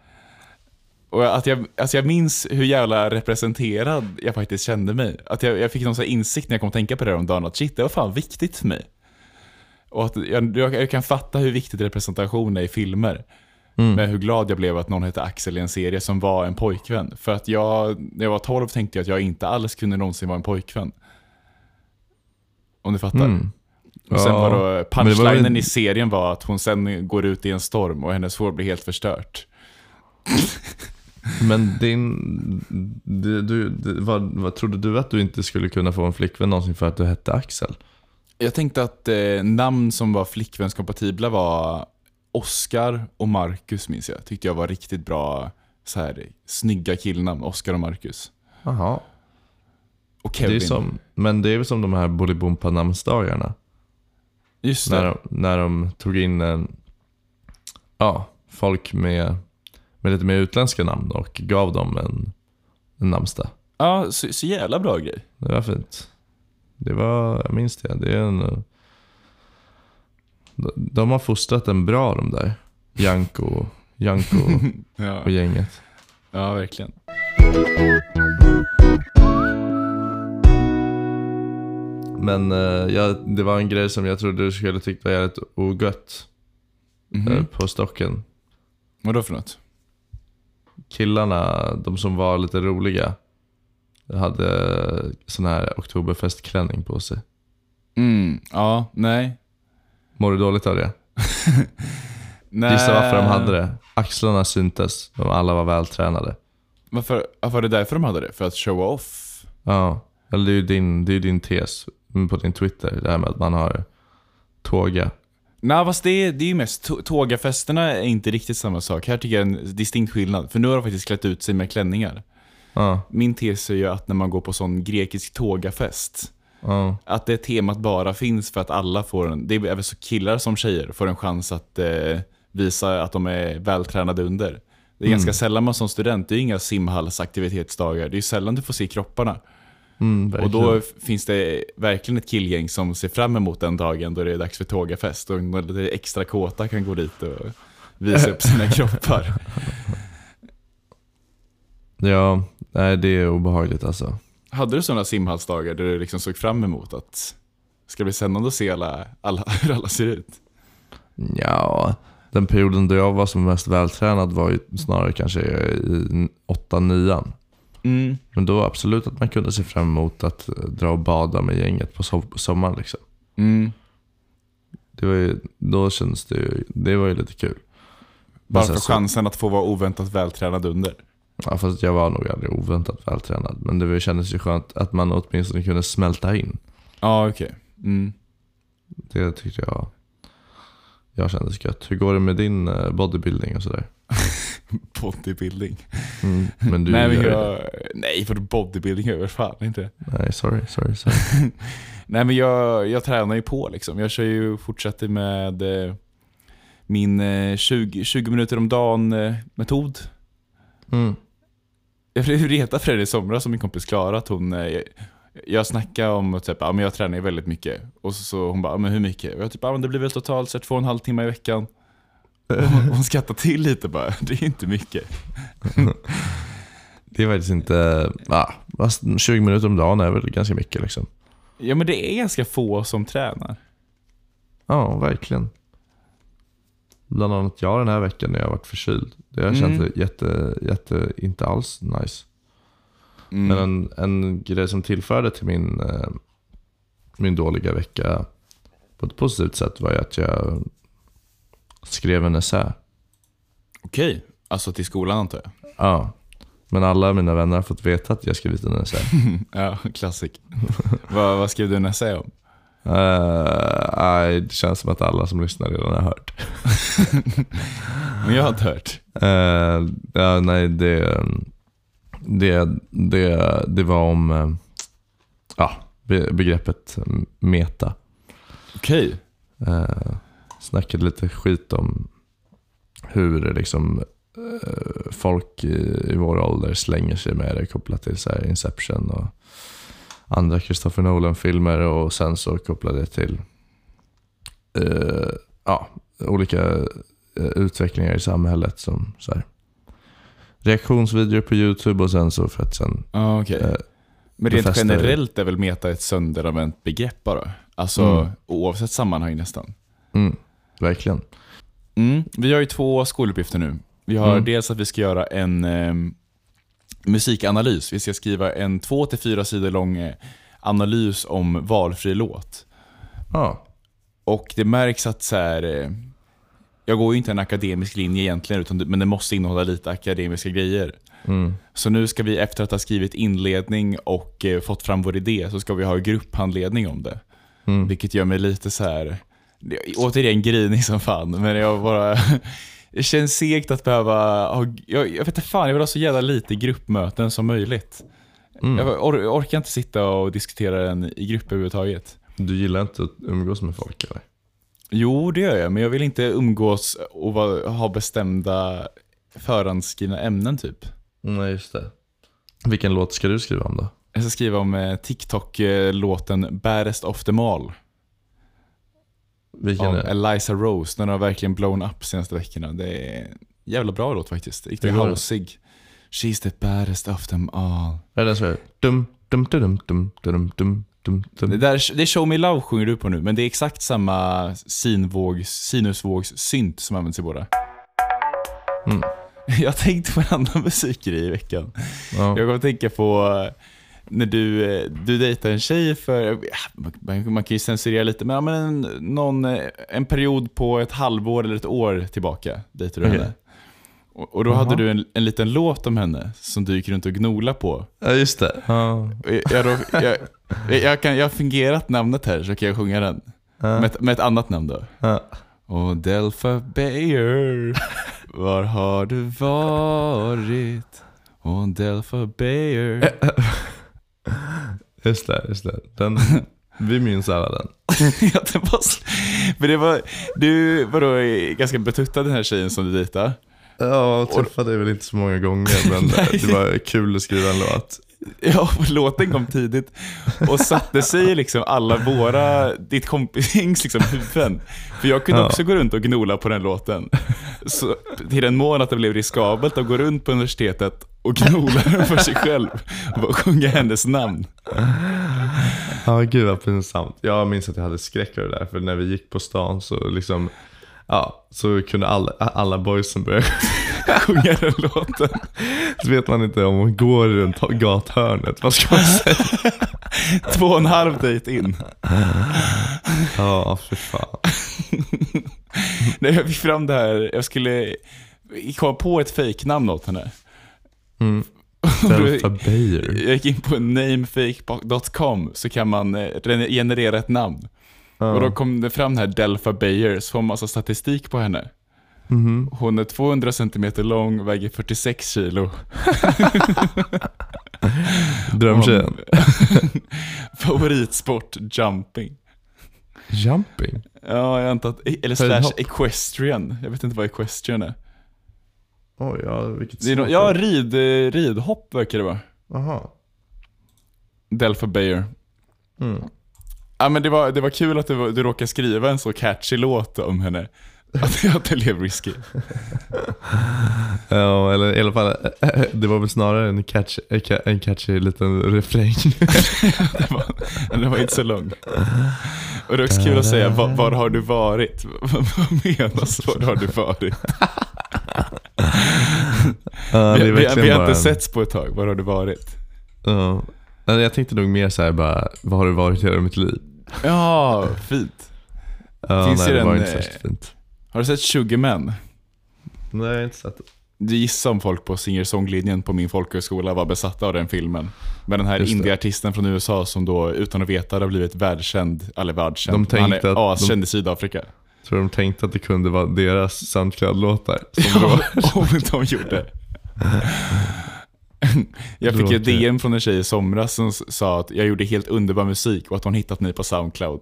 Och att jag, alltså jag minns hur jävla representerad jag faktiskt kände mig. Att jag, jag fick någon insikt när jag kom att tänka på det om dagen, att shit, det var fan viktigt för mig. Och att jag, jag, kan fatta hur viktigt representation är i filmer. Mm. Men hur glad jag blev att någon hette Axel i en serie som var en pojkvän. För att jag, när jag var 12 tänkte jag att jag inte alls kunde någonsin vara en pojkvän. Om du fattar. Mm. Och sen Ja, var då var punchlinen väl- i serien var att hon sen går ut i en storm och hennes hår blir helt förstört. Men din... Du, du, vad, vad trodde du att du inte skulle kunna få en flickvän någonsin för att du hette Axel? Jag tänkte att eh, namn som var flickvänskompatibla var Oscar och Marcus minns jag. Tyckte jag var riktigt bra, så här, snygga killnamn. Oscar och Marcus. Jaha. Och Det Kevin. är som, men det är väl som de här Bolibompa namnsdagarna. Just det. När de, när de tog in en, ja, folk med, med lite mer utländska namn och gav dem en, en namnsdag. Ja, så, så jävla bra grej. Det var fint. Det var, jag minns det. Det är en, de, har fostrat en bra de där. Janko, Janko Ja, och gänget. ja verkligen. Men eh, ja, det var en grej som jag trodde du skulle tycka var jävligt ogött Mhm. eh, på stocken. Vadå för något? Killarna, de som var lite roliga, hade sån här oktoberfestklänning på sig. Mm, ja, nej. Mår du dåligt av det? Gissa varför de hade det? Axlarna syntes, de alla var vältränade. Varför, ja, var det därför de hade det? För att show off? Ja, eller det är ju din, det är din tes på din Twitter, det här med att man har tåga. Nej, fast det, det är ju mest, tå- tågafesterna är inte riktigt samma sak. Här tycker jag är en distinkt skillnad. För nu har de faktiskt klätt ut sig med klänningar. Ja, Min tes är ju att när man går på sån grekisk tågafest, ja, att det temat bara finns för att alla får en, det är även så killar som tjejer, får en chans att eh, visa att de är vältränade under. Det är Mm. ganska sällan man som student, det är inga simhallsaktivitetsdagar, det är sällan du får se kropparna. Mm, Och då finns det verkligen ett killgäng som ser fram emot den dagen då det är dags för tågafest och några lite extra kåta kan gå dit och visa upp sina kroppar. Ja, nej det är obehagligt alltså. Hade du sådana simhallsdagar där du liksom såg fram emot att det ska bli spännande att se alla, alla, hur alla ser ut? Ja, den perioden då jag var som mest vältränad var ju snarare kanske i 8-9. Mm. Men då absolut att man kunde se fram emot att eh, dra och bada med gänget på, so- på sommaren liksom. Mm. Det var ju, då kändes det ju, det var ju lite kul. Bara för så- chansen att få vara oväntat vältränad under. Ja, fast jag var nog aldrig oväntat vältränad. Men det var- kändes ju skönt att man åtminstone kunde smälta in. Ja, okej. Mm. Det tyckte jag, jag kändes gött. Hur går det med din eh, bodybuilding och sådär? Bodybuilding. Mm, men du nej, men jag, nej, för bodybuilding gör jag fan inte. Nej, sorry, sorry, sorry. Nej men jag, jag tränar ju på liksom. Jag kör ju, fortsätter med eh, min eh, 20, 20 minuter om dagen eh. Mm. Jag blev retad för det i somras som min kompis Klara, att hon, eh, jag snackade om att typ, ja, men jag tränar väldigt mycket. Och så, så hon bara, men hur mycket? Och jag typ, ja, men det blir väl totalt sett två och en halv timme i veckan. Hon skrattade till lite bara, det är inte mycket. Det är faktiskt inte, fast 20 minuter om dagen är väl ganska mycket liksom. Ja men det är ganska få som tränar. Ja, verkligen. Bland annat jag den här veckan när jag varit förkyld. Det har Mm. känts jätte, jätte, inte alls nice. Mm. Men en, en grej som tillförde till min, eh, min dåliga vecka på ett positivt sätt var ju att jag skrev en essä. Okej, alltså till skolan antar jag. Ja. Men alla mina vänner har fått veta att jag skrivit en essä. Ja, klassik. vad, vad skrev du en essä om? Nej, det känns som att alla som lyssnar redan har hört. Men jag har inte hört. Eh, ja, nej, det, det, det, det var om ja, be, begreppet meta. Okej. Eh, snackade lite skit om hur liksom eh, folk i, i vår ålder slänger sig med det kopplat till så Inception och andra Christopher Nolan-filmer och sen så kopplar det till eh, ja, olika eh, utvecklingar i samhället som så här, reaktionsvideor på YouTube och sen så för att sen Ja, okej. eh, Men rent befästa- generellt är väl meta ett sönderanvänt begrepp bara? Alltså Mm. oavsett sammanhang nästan. mm, verkligen. Mm. Vi har ju två skoluppgifter nu. Vi har Mm. dels att vi ska göra en eh, musikanalys. Vi ska skriva en två till fyra sidor lång eh, analys om valfri låt. Ja, Och det märks att så här, eh, jag går ju inte en akademisk linje egentligen, utan men det måste innehålla lite akademiska grejer. mm, Så nu ska vi efter att ha skrivit inledning och eh, fått fram vår idé, så ska vi ha grupphandledning om det. mm. Vilket gör mig lite så här. Återigen grinig som fan, men jag bara... Det känns segt att behöva ha, jag, jag vet inte fan, jag vill ha så jävla lite gruppmöten som möjligt. Mm. Jag or, orkar inte sitta och diskutera den i grupp överhuvudtaget. Du gillar inte att umgås med folk eller? Jo, det gör jag, men jag vill inte umgås och ha bestämda förhandsskrivna ämnen typ. Nej, just det. Vilken låt ska du skriva om då? Jag ska skriva om eh, TikTok-låten Baddest of them all Vilken av Eliza Rose. Den har verkligen blown up senaste veckorna. Det är en jävla bra låt faktiskt. Riktigt houseig. She's the baddest of them all. Det den som är dum, dum, dum, dum, dum, dum, dum, Det, dum. där, det är Show Me Love sjunger du på nu, men det är exakt samma sinvågs, sinusvågssynt som används i båda. Mm. Jag har tänkt på en annan musikgrej i veckan. Ja. Jag kommer att tänka på när du, eh, du dejtar en tjej för, ja, man, man kan ju censurera lite, men, ja, men en, någon, eh, en period på ett halvår eller ett år tillbaka dejtade du Okej. henne. Och, och då Jaha. hade du en, en liten låt om henne som du gick runt och gnola på. ja, just det. Och Jag, jag, jag, jag, kan, jag har fingerat namnet här så kan jag sjunga den. Ja. Med, ett- med ett annat namn då. Och Delfa Bayer, var har du varit? Och Delfa Bayer. Just det, just det. Den, vi minns alla den. ja, det var, men det var, du var då ganska betuttad den här tjejen som du dejtade. Ja, jag träffade dig väl inte så många gånger, men det var kul att skriva en låt. Ja, låten kom tidigt och satte sig i liksom alla våra, ditt kompisgängs liksom huvuden. För jag kunde Ja. också gå runt och gnola på den låten. Så, till den mån att det blev riskabelt att gå runt på universitetet och gnola för sig själv och sjunga hennes namn. Ja, gud vad pinsamt. Jag minns att jag hade skräck för det där, för när vi gick på stan så liksom, ja, så kunde alla, alla boysen börja Sjunga den låten. Så vet man inte om hon går runt gathörnet, vad ska man säga? Två och en halv dejt in. Ja, för fan. När jag fick fram det här, jag skulle komma på ett fejknamn åt henne. Mm. Delta Bayer. Jag gick in på namefake.com så kan man eh, generera ett namn. Och då kom det fram den här Delfa Bayer, så får man massa statistik på henne. Mhm. Hon är 200 cm lång, väger 46 kilo. Drömtjejen. Favoritsport, jumping. Jumping? Ja, jag antar att, eller slash equestrian. Jag vet inte vad equestrian är. Oj, ja vilket Det är no- ja, rid, ridhopp verkar det vara. Jaha. Delfa Bayer. Mm. Ja, men det, var, det var kul att du, du råkade skriva en så catchy låt om henne. Att, det blev risky. Ja, eller i alla fall, det var väl snarare en catch, en catchy liten refräng. Det var, den var inte så lång. Och det är också kul att säga, var, var har du varit? Vad menas, var har du varit? Ja, det vi, är vi, vi har inte en- setts på ett tag, var har du varit? Ja. Jag tänkte nog mer såhär bara, vad har du varit i hela mitt liv? Ja, fint. Ja, Finns nej, det det var en, inte eh, särskilt fint. Har du sett Sugarman? Nej, jag har inte sett det. Du gissar om folk på singer-songlinjen på min folkhögskola var besatta av den filmen. Men den här det. indieartisten från USA som då utan att veta har blivit världskänd, eller världskänd, De han är de- askänd i Sydafrika. Tror de tänkte att det kunde vara deras Soundcloud-låtar? Som Ja, om de gjorde. Jag fick låter- DM från en tjej i somras som sa att jag gjorde helt underbar musik och att hon hittat mig på Soundcloud.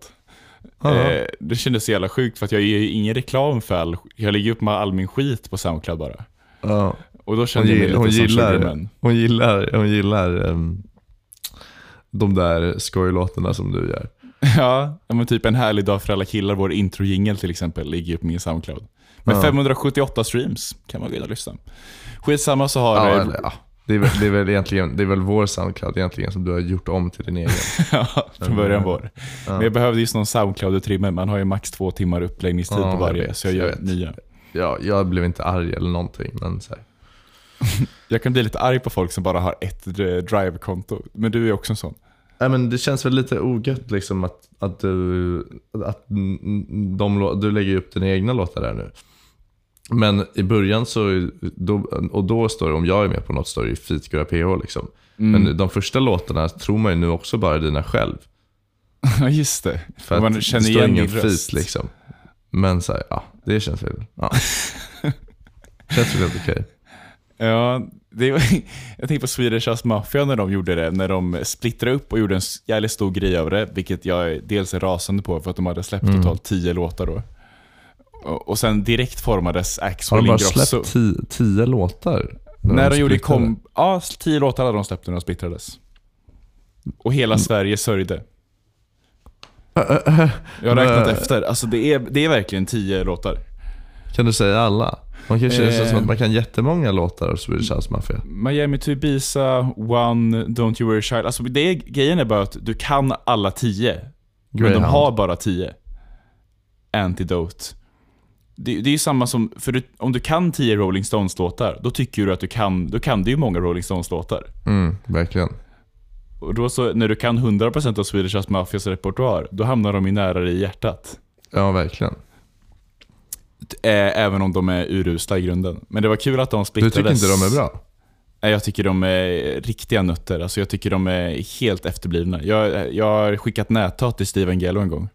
Eh, det kändes så jävla sjukt för att jag gör ju ingen reklam för all, jag lägger upp med all min skit på Soundcloud bara. Ja. Och då Hon, kände jag mig lite hon, som gillar, hon gillar, hon gillar ehm, de där skojlåtarna som du gör. Ja, men typ en härlig dag för alla killar, vår introjingel till exempel, ligger ju på min Soundcloud. Med Ja. 578 streams kan man gå in och lyssna. Skitsamma så har Ja, eller, ja. Det, är väl, det, är väl egentligen, det är väl vår Soundcloud egentligen som du har gjort om till din egen. Ja, från början var det. Ja. Men jag behövde just någon Soundcloud-utrymme, man har ju max två timmar uppläggningstid Ja, på jag varje, vet, så jag jag gör vet. nya. Ja, jag blev inte arg eller någonting, men så. Jag kan bli lite arg på folk som bara har ett eh, drive-konto, men du är också en sån. Nej, men det känns väl lite ogött liksom att, att, du, att de, du lägger upp dina egna låtar där nu. Men i början så, då, och då står det, om jag är med på något, står det ju Featgura PH liksom. Mm. Men de första låtarna tror man ju nu också bara är dina själv. Ja, just det. För man att känner det igen ingen feat liksom. Men så här, ja, det känns väl, ja. känns väl helt okej. Ja, det jag tänker på Swedish House Mafia när de gjorde det, när de splittrade upp och gjorde en jävligt stor grej av det, vilket jag är dels är rasande på för att de hade släppt Mm. totalt tio låtar då. Och, sen direkt formades Har Axel de bara Ingrosso. släppt tio, tio låtar? När de gjorde splittrade? kom... Ja, tio låtar hade de släppt när de splittrades. Och hela Sverige sörjde. Jag har räknat efter, alltså det är, det är verkligen tio låtar. Kan du säga alla? Man kanske, det känns som Eh. att man kan jättemånga låtar av Swedish House Mafia. Miami to Ibiza, One, Don't You Worry Child. Alltså det är, grejen är bara att du kan alla tio. Men de Greyhound. har bara tio. Antidote. Det, det är ju samma som, för du, om du kan tio Rolling Stones-låtar, då tycker du att du kan, då kan du ju många Rolling Stones-låtar. Mm, verkligen. Och då så, när du kan 100% av Swedish House Mafias repertoar, då hamnar de ju nära dig i hjärtat. Ja, verkligen. Ä- Även om de är urusla i grunden. Men det var kul att de Du splittrades. tycker inte de är bra? Nej, Jag tycker de är riktiga nötter. Alltså jag tycker de är helt efterblivna. Jag, jag har skickat näthat till Steve Angelo en gång.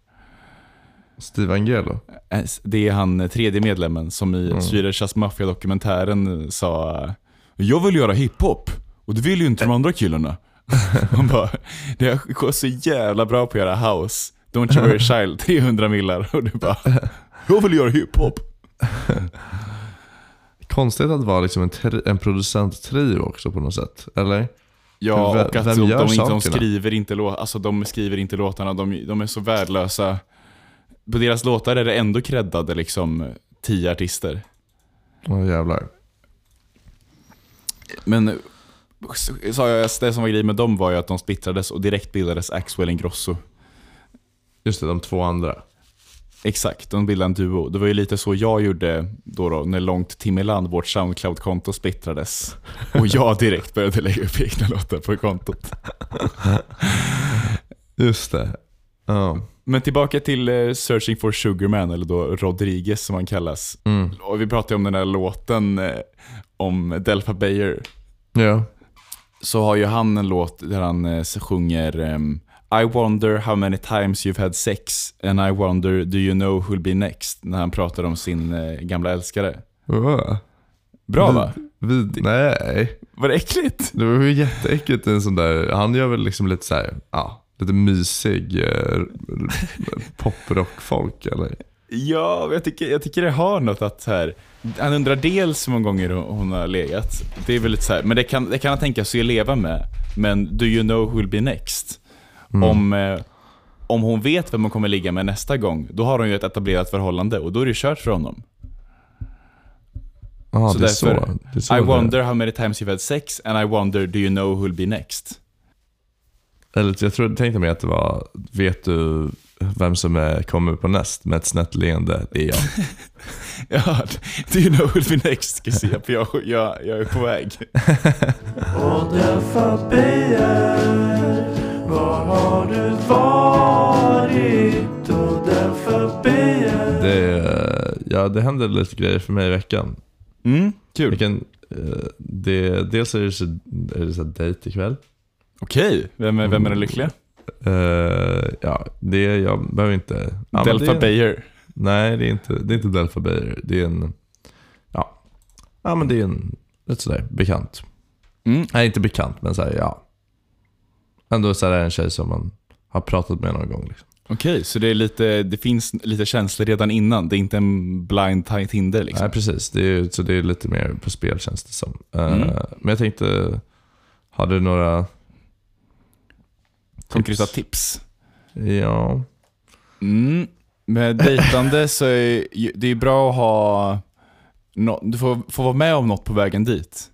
Steve Angelo? Eh, Det är han eh, tredje medlemmen som i Mm. House Mafia-dokumentären sa Jag vill göra hiphop och det vill ju inte de andra killarna. Han bara, det går så jävla bra på att göra house. Don't you worry child, 300 millar. Och du bara, jag vill göra hiphop. Konstigt att vara liksom en, en producenttrio också på något sätt, eller? Ja, och att de, de, inte, de, skriver inte alltså, de skriver inte låtarna, de, de är så värdelösa. På deras låtar är det ändå creddade liksom tio artister. Åh jävlar. Men sa jag, det som var grejen med dem var ju att de splittrades och direkt bildades Axwell Ingrosso. Just det, de två andra. Exakt, de bildade en duo. Det var ju lite så jag gjorde då, då när Långt Timmerland, vårt Soundcloud-konto, splittrades. Och jag direkt började lägga upp egna låtar på kontot. Just det. Ja. Men tillbaka till eh, Searching for Sugarman, eller då Rodriguez som han kallas. Mm. Och vi pratade om den där låten eh, om Delpha Bayer. Ja. Så har ju han en låt där han eh, sjunger ehm, I wonder how many times you've had sex and I wonder do you know who'll be next? När han pratar om sin gamla älskare. Uh. Bra va? Vid, nej. Var det äckligt? Det var ju jätteäckligt en sån där, han gör väl liksom lite så här, ja, lite mysig eh, poprockfolk eller? Ja, jag tycker, jag tycker det har något att här. Han undrar dels hur många gånger hon har legat. Det är väl lite så här, men det kan, det kan han tänka sig att leva med. Men do you know who'll be next? Mm. Om, eh, om hon vet vem hon kommer ligga med nästa gång, då har hon ju ett etablerat förhållande och då är det kört för honom. Ja, så det är därför, så. Det är så I är. wonder how many times you've had sex and I wonder do you know who'll be next? Eller jag tror, tänkte mig att det var, vet du vem som är, kommer på näst med ett snett leende? Det är jag. Ja, do you know who'll be next? Ska se, för jag, jag, jag är på väg. Och därför ber Var har du varit? Och därför ber Det, ja, det händer lite grejer för mig i veckan. Mm, kul. kan, eh, det, dels är det så, är det så dejt ikväll. Okej, vem, är- vem är den lyckliga? Eh, ja, det, jag behöver inte... Ja, Delpha det, Bayer. Nej, det är inte, det är inte Delpha Bayer. Det är en... Ja, ja men det är en, ett sådär bekant. Mm. Nej, inte bekant, men såhär, ja. Ändå så här en tjej som man har pratat med någon gång. Liksom. Okej, så det, är lite, det finns lite känslor redan innan. Det är inte en blind tight hinder liksom. Nej, precis. Det är, så det är lite mer på spel känns det som. Eh, Mm. Men jag tänkte, har du några Konkreta tips. Ja. Mm. Med dejtande så är det är bra att ha... nå- du får, får vara med om något på vägen dit.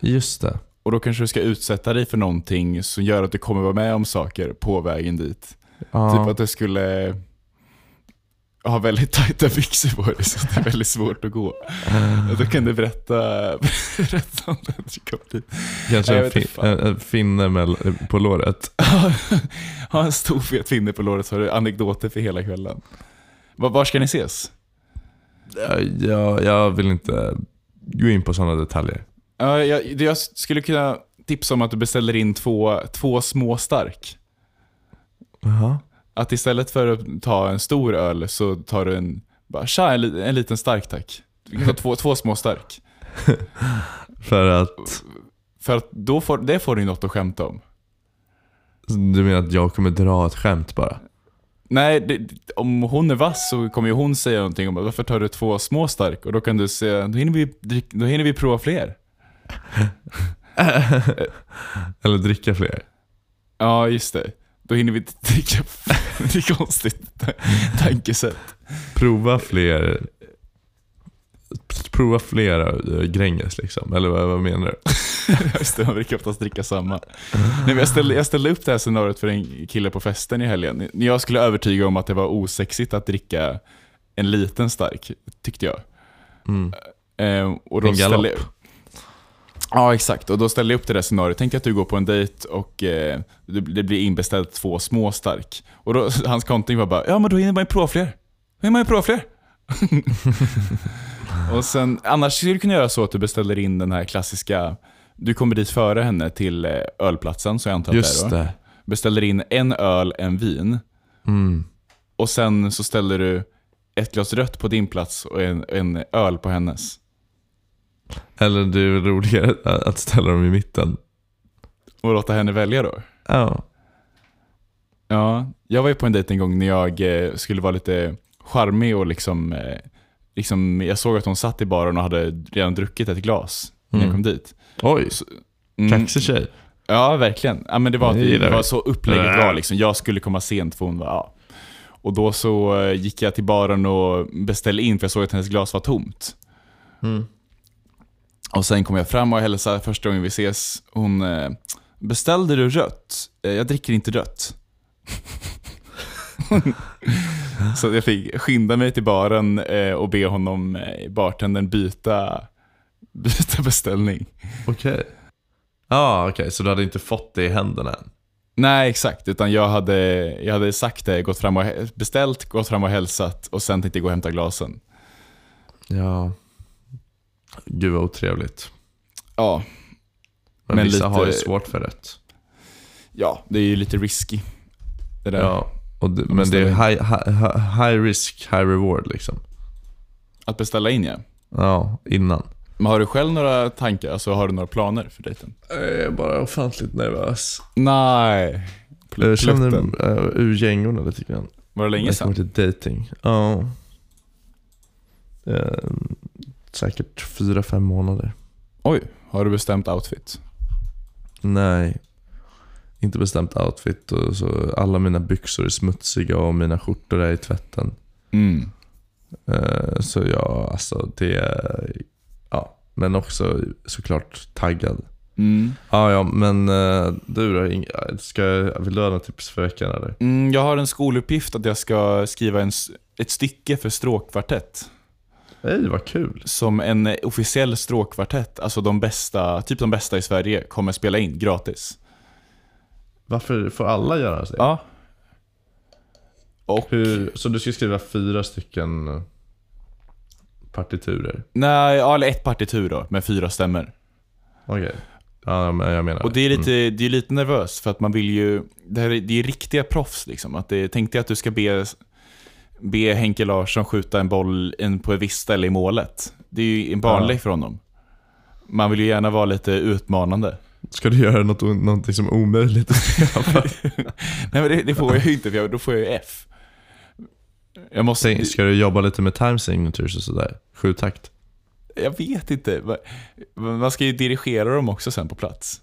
Just det. Och då kanske du ska utsätta dig för någonting som gör att du kommer vara med om saker på vägen dit. Ja. Typ att du skulle ha väldigt tajta byxor på dig så det är väldigt svårt att gå. Och då kan du berätta, berätta om kommer dit. Kanske jag en, fin, en, finne mell- på låret. ha en stor fet finne på låret så har du anekdoter för hela kvällen. Var, var ska ni ses? Ja, Jag, jag vill inte gå in på sådana detaljer. Ja, jag, jag skulle kunna tipsa om att du beställer in två, två små stark. Jaha. Att istället för att ta en stor öl så tar du en, bara tja, en, en liten stark tack. Du kan ta två, två små stark. För att För att då får, det får du något att skämta om. du menar att jag kommer dra ett skämt bara? Nej, det, om hon är vass så kommer ju hon säga någonting om varför tar du två små stark? Och då kan du säga, då hinner vi, då hinner vi prova fler. Eller dricka fler? Ja, just det. Då hinner vi dricka, det är konstigt tankesätt. Prova fler Prova flera äh, Gränges liksom, eller vad, vad menar du? Just det, man brukar oftast dricka samma. Nej, jag, ställde, jag ställde upp det här scenariot för en kille på festen i helgen. Jag skulle övertyga om att det var osexigt att dricka en liten stark, tyckte jag. Mm. Eh, och då En galopp. ställde, Ja, exakt. Och då ställde jag upp det där scenariot. Tänk att du går på en dejt och eh, det, blir inbeställt två små stark. Och då, hans kontring var bara, ja men då hinner man ju prova fler. Då hinner man ju prova fler. och sen, annars skulle du kunna göra så att du beställer in den här klassiska, du kommer dit före henne till eh, ölplatsen, så jag antar att Just det är då. Beställer in en öl, en vin. Mm. Och sen så ställer du ett glas rött på din plats och en, en öl på hennes. Eller det är roligare att ställa dem i mitten. Och låta henne välja då. Ja. Ja, jag var ju på en dejt en gång när jag eh, skulle vara lite charmig och liksom, eh, liksom, jag såg att hon satt i baren och hade redan druckit ett glas när jag Mm. kom dit. Oj, Mm, kaxig tjej. Ja, verkligen. Ja, men det var, Det det, var så upplägget Äh. var liksom. Jag skulle komma sent för hon var, ja. Och då så eh, gick jag till baren och beställde in för jag såg att hennes glas var tomt. Mm. Och sen kom jag fram och hälsade första gången vi ses. Hon, eh, beställde du rött? Eh, jag dricker inte rött. så jag fick skynda mig till baren eh, och be honom, eh, bartendern, byta, byta beställning. Okej. Ja, okej. Så du hade inte fått det i händerna än? Nej, exakt. Utan jag hade, jag hade sagt det, gått fram och hä- beställt, gått fram och hälsat och sen tänkte jag gå och hämta glasen. Ja. Gud vad otrevligt. Ja, Men, Men vissa lite- har ju svårt för rätt. ja det är ju lite risky. Det där. Ja. Och det, men det är high, high, high risk, high reward liksom. Att beställa in ja. Ja, innan. Men har du själv några tankar? Alltså har du några planer för dejten? Jag är bara ofantligt nervös. Nej. Pl- Jag känner plutten. uh, ur gängorna lite grann. Var det länge När det kommer sedan? till dating. Ja. Eh, säkert fyra, fem månader. Oj, har du bestämt outfit? Nej. Inte bestämt outfit och så alla mina byxor är smutsiga och mina skjortor är i tvätten. Mm. Eh, så ja, alltså det. Ja, men också såklart taggad. Mm. Ja, ja, men eh, du då? Ska, vill du ha några tips för veckan eller? Mm, jag har en skoluppgift att jag ska skriva en, ett stycke för stråkkvartett. Hej, vad kul. Som en officiell stråkkvartett, alltså de bästa, typ de bästa i Sverige, kommer spela in gratis. Varför får alla göra det? Ja. Och, Hur, så du ska skriva fyra stycken partiturer? nej, ja, eller ett partitur då, med fyra stämmor. Okej. Ja, men jag menar Och det är lite, Mm. det är lite nervöst för att man vill ju, det, här är, det är riktiga proffs liksom. Att det, tänk dig att du ska be, be Henke Larsson skjuta en boll in på ett visst ställe i målet. Det är ju en barnlek Ja. för honom. Man vill ju gärna vara lite utmanande. Ska du göra något, någonting som är omöjligt att skriva? Nej men det, det får jag ju inte för jag, då får jag ju F. Jag måste... Ska du jobba lite med time signatures och sådär? Sju takt? Jag vet inte. Man ska ju dirigera dem också sen på plats.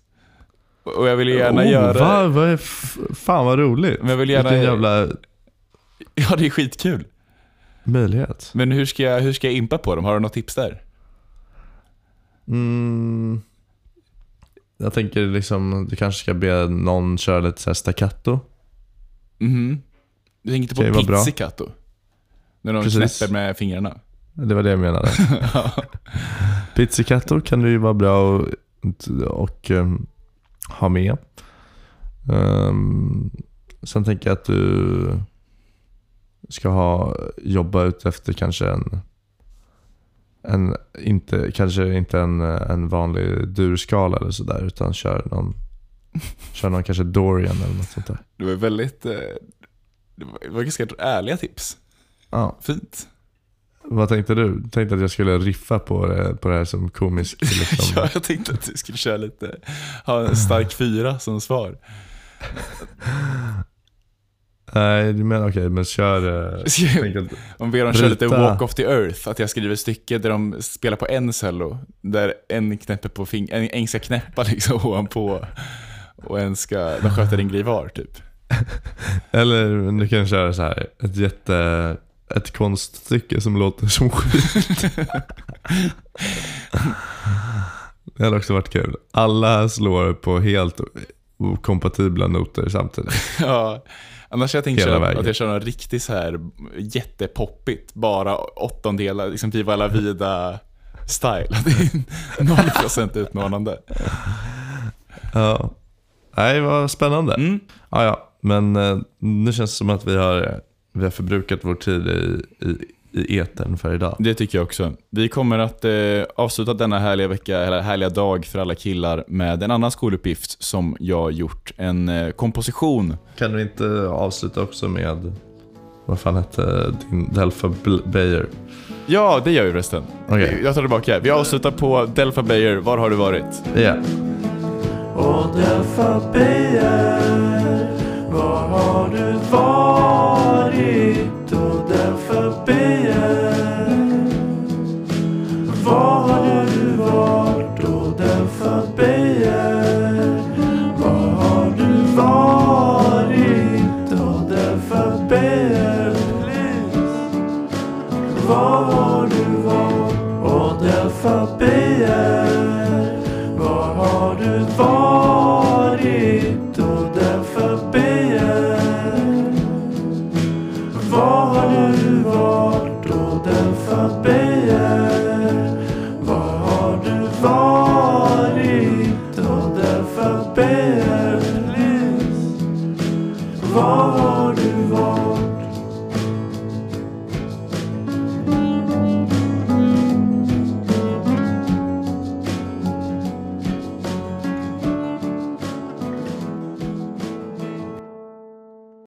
Och jag vill ju gärna oh, göra... Va, vad är fan vad roligt. Men jag vill gärna- Vilken jävla Ja, det är skitkul. möjlighet. Men hur ska, jag, hur ska jag impa på dem? Har du något tips där? Mm, jag tänker liksom, du kanske ska be någon köra lite så här staccato. Mhm. Du tänker inte på pizzicato? När de Precis. knäpper med fingrarna. Det var det jag menade. Pizzicato kan det ju vara bra och, och ehm, ha med. Um, sen tänker jag att du ska ha, jobba ut efter kanske en, en inte, kanske inte en, en vanlig durskala eller sådär utan kör någon, kör någon kanske Dorian eller något sånt där. Det var väldigt... eh, Det var, det var ganska ärliga tips. Ja, Fint. vad tänkte du? Tänkte att jag skulle riffa på det, på det här som komisk liksom. Ja, jag tänkte att du skulle köra lite... Ha en stark fyra som svar. Nej, du menar okej, men kör... eh, Om ber dem köra lite. Walk of the Earth, att jag skriver stycke där de spelar på en cello, där en knäpper på fing- en, en ska knäppa liksom ovanpå och en ska, de sköter en grej var typ. Eller du kan köra så här ett jätte... Ett konststycke som låter som skit. Det hade också varit kul. Alla slår på helt kompatibla noter samtidigt. Ja, annars jag tänkt att jag kör något riktigt så här jättepoppigt, bara åttondelar, liksom Viva la vida style. Det är noll procent utmanande. Ja. Nej, vad spännande. Mm. Ja, ja. Men eh, nu känns det som att vi har, vi har förbrukat vår tid i, i, i etern för idag. Det tycker jag också. Vi kommer att eh, avsluta denna härliga vecka, eller härliga dag för alla killar med en annan skoluppgift som jag gjort. En eh, komposition. Kan du inte avsluta också med, vad fan hette din Delfa Bayer? Ja, det gör vi förresten. Okej. Jag tar tillbaka. Vi avslutar på Delfa Bayer. Var har du varit? Ja. Och Delfa Bayer, var har du varit? Och Delfa var har du varit? Och Delfa Bayer, var har du varit? Och Delfa Bayer, please var har du varit? Och Delfa Bayer Var har du varit?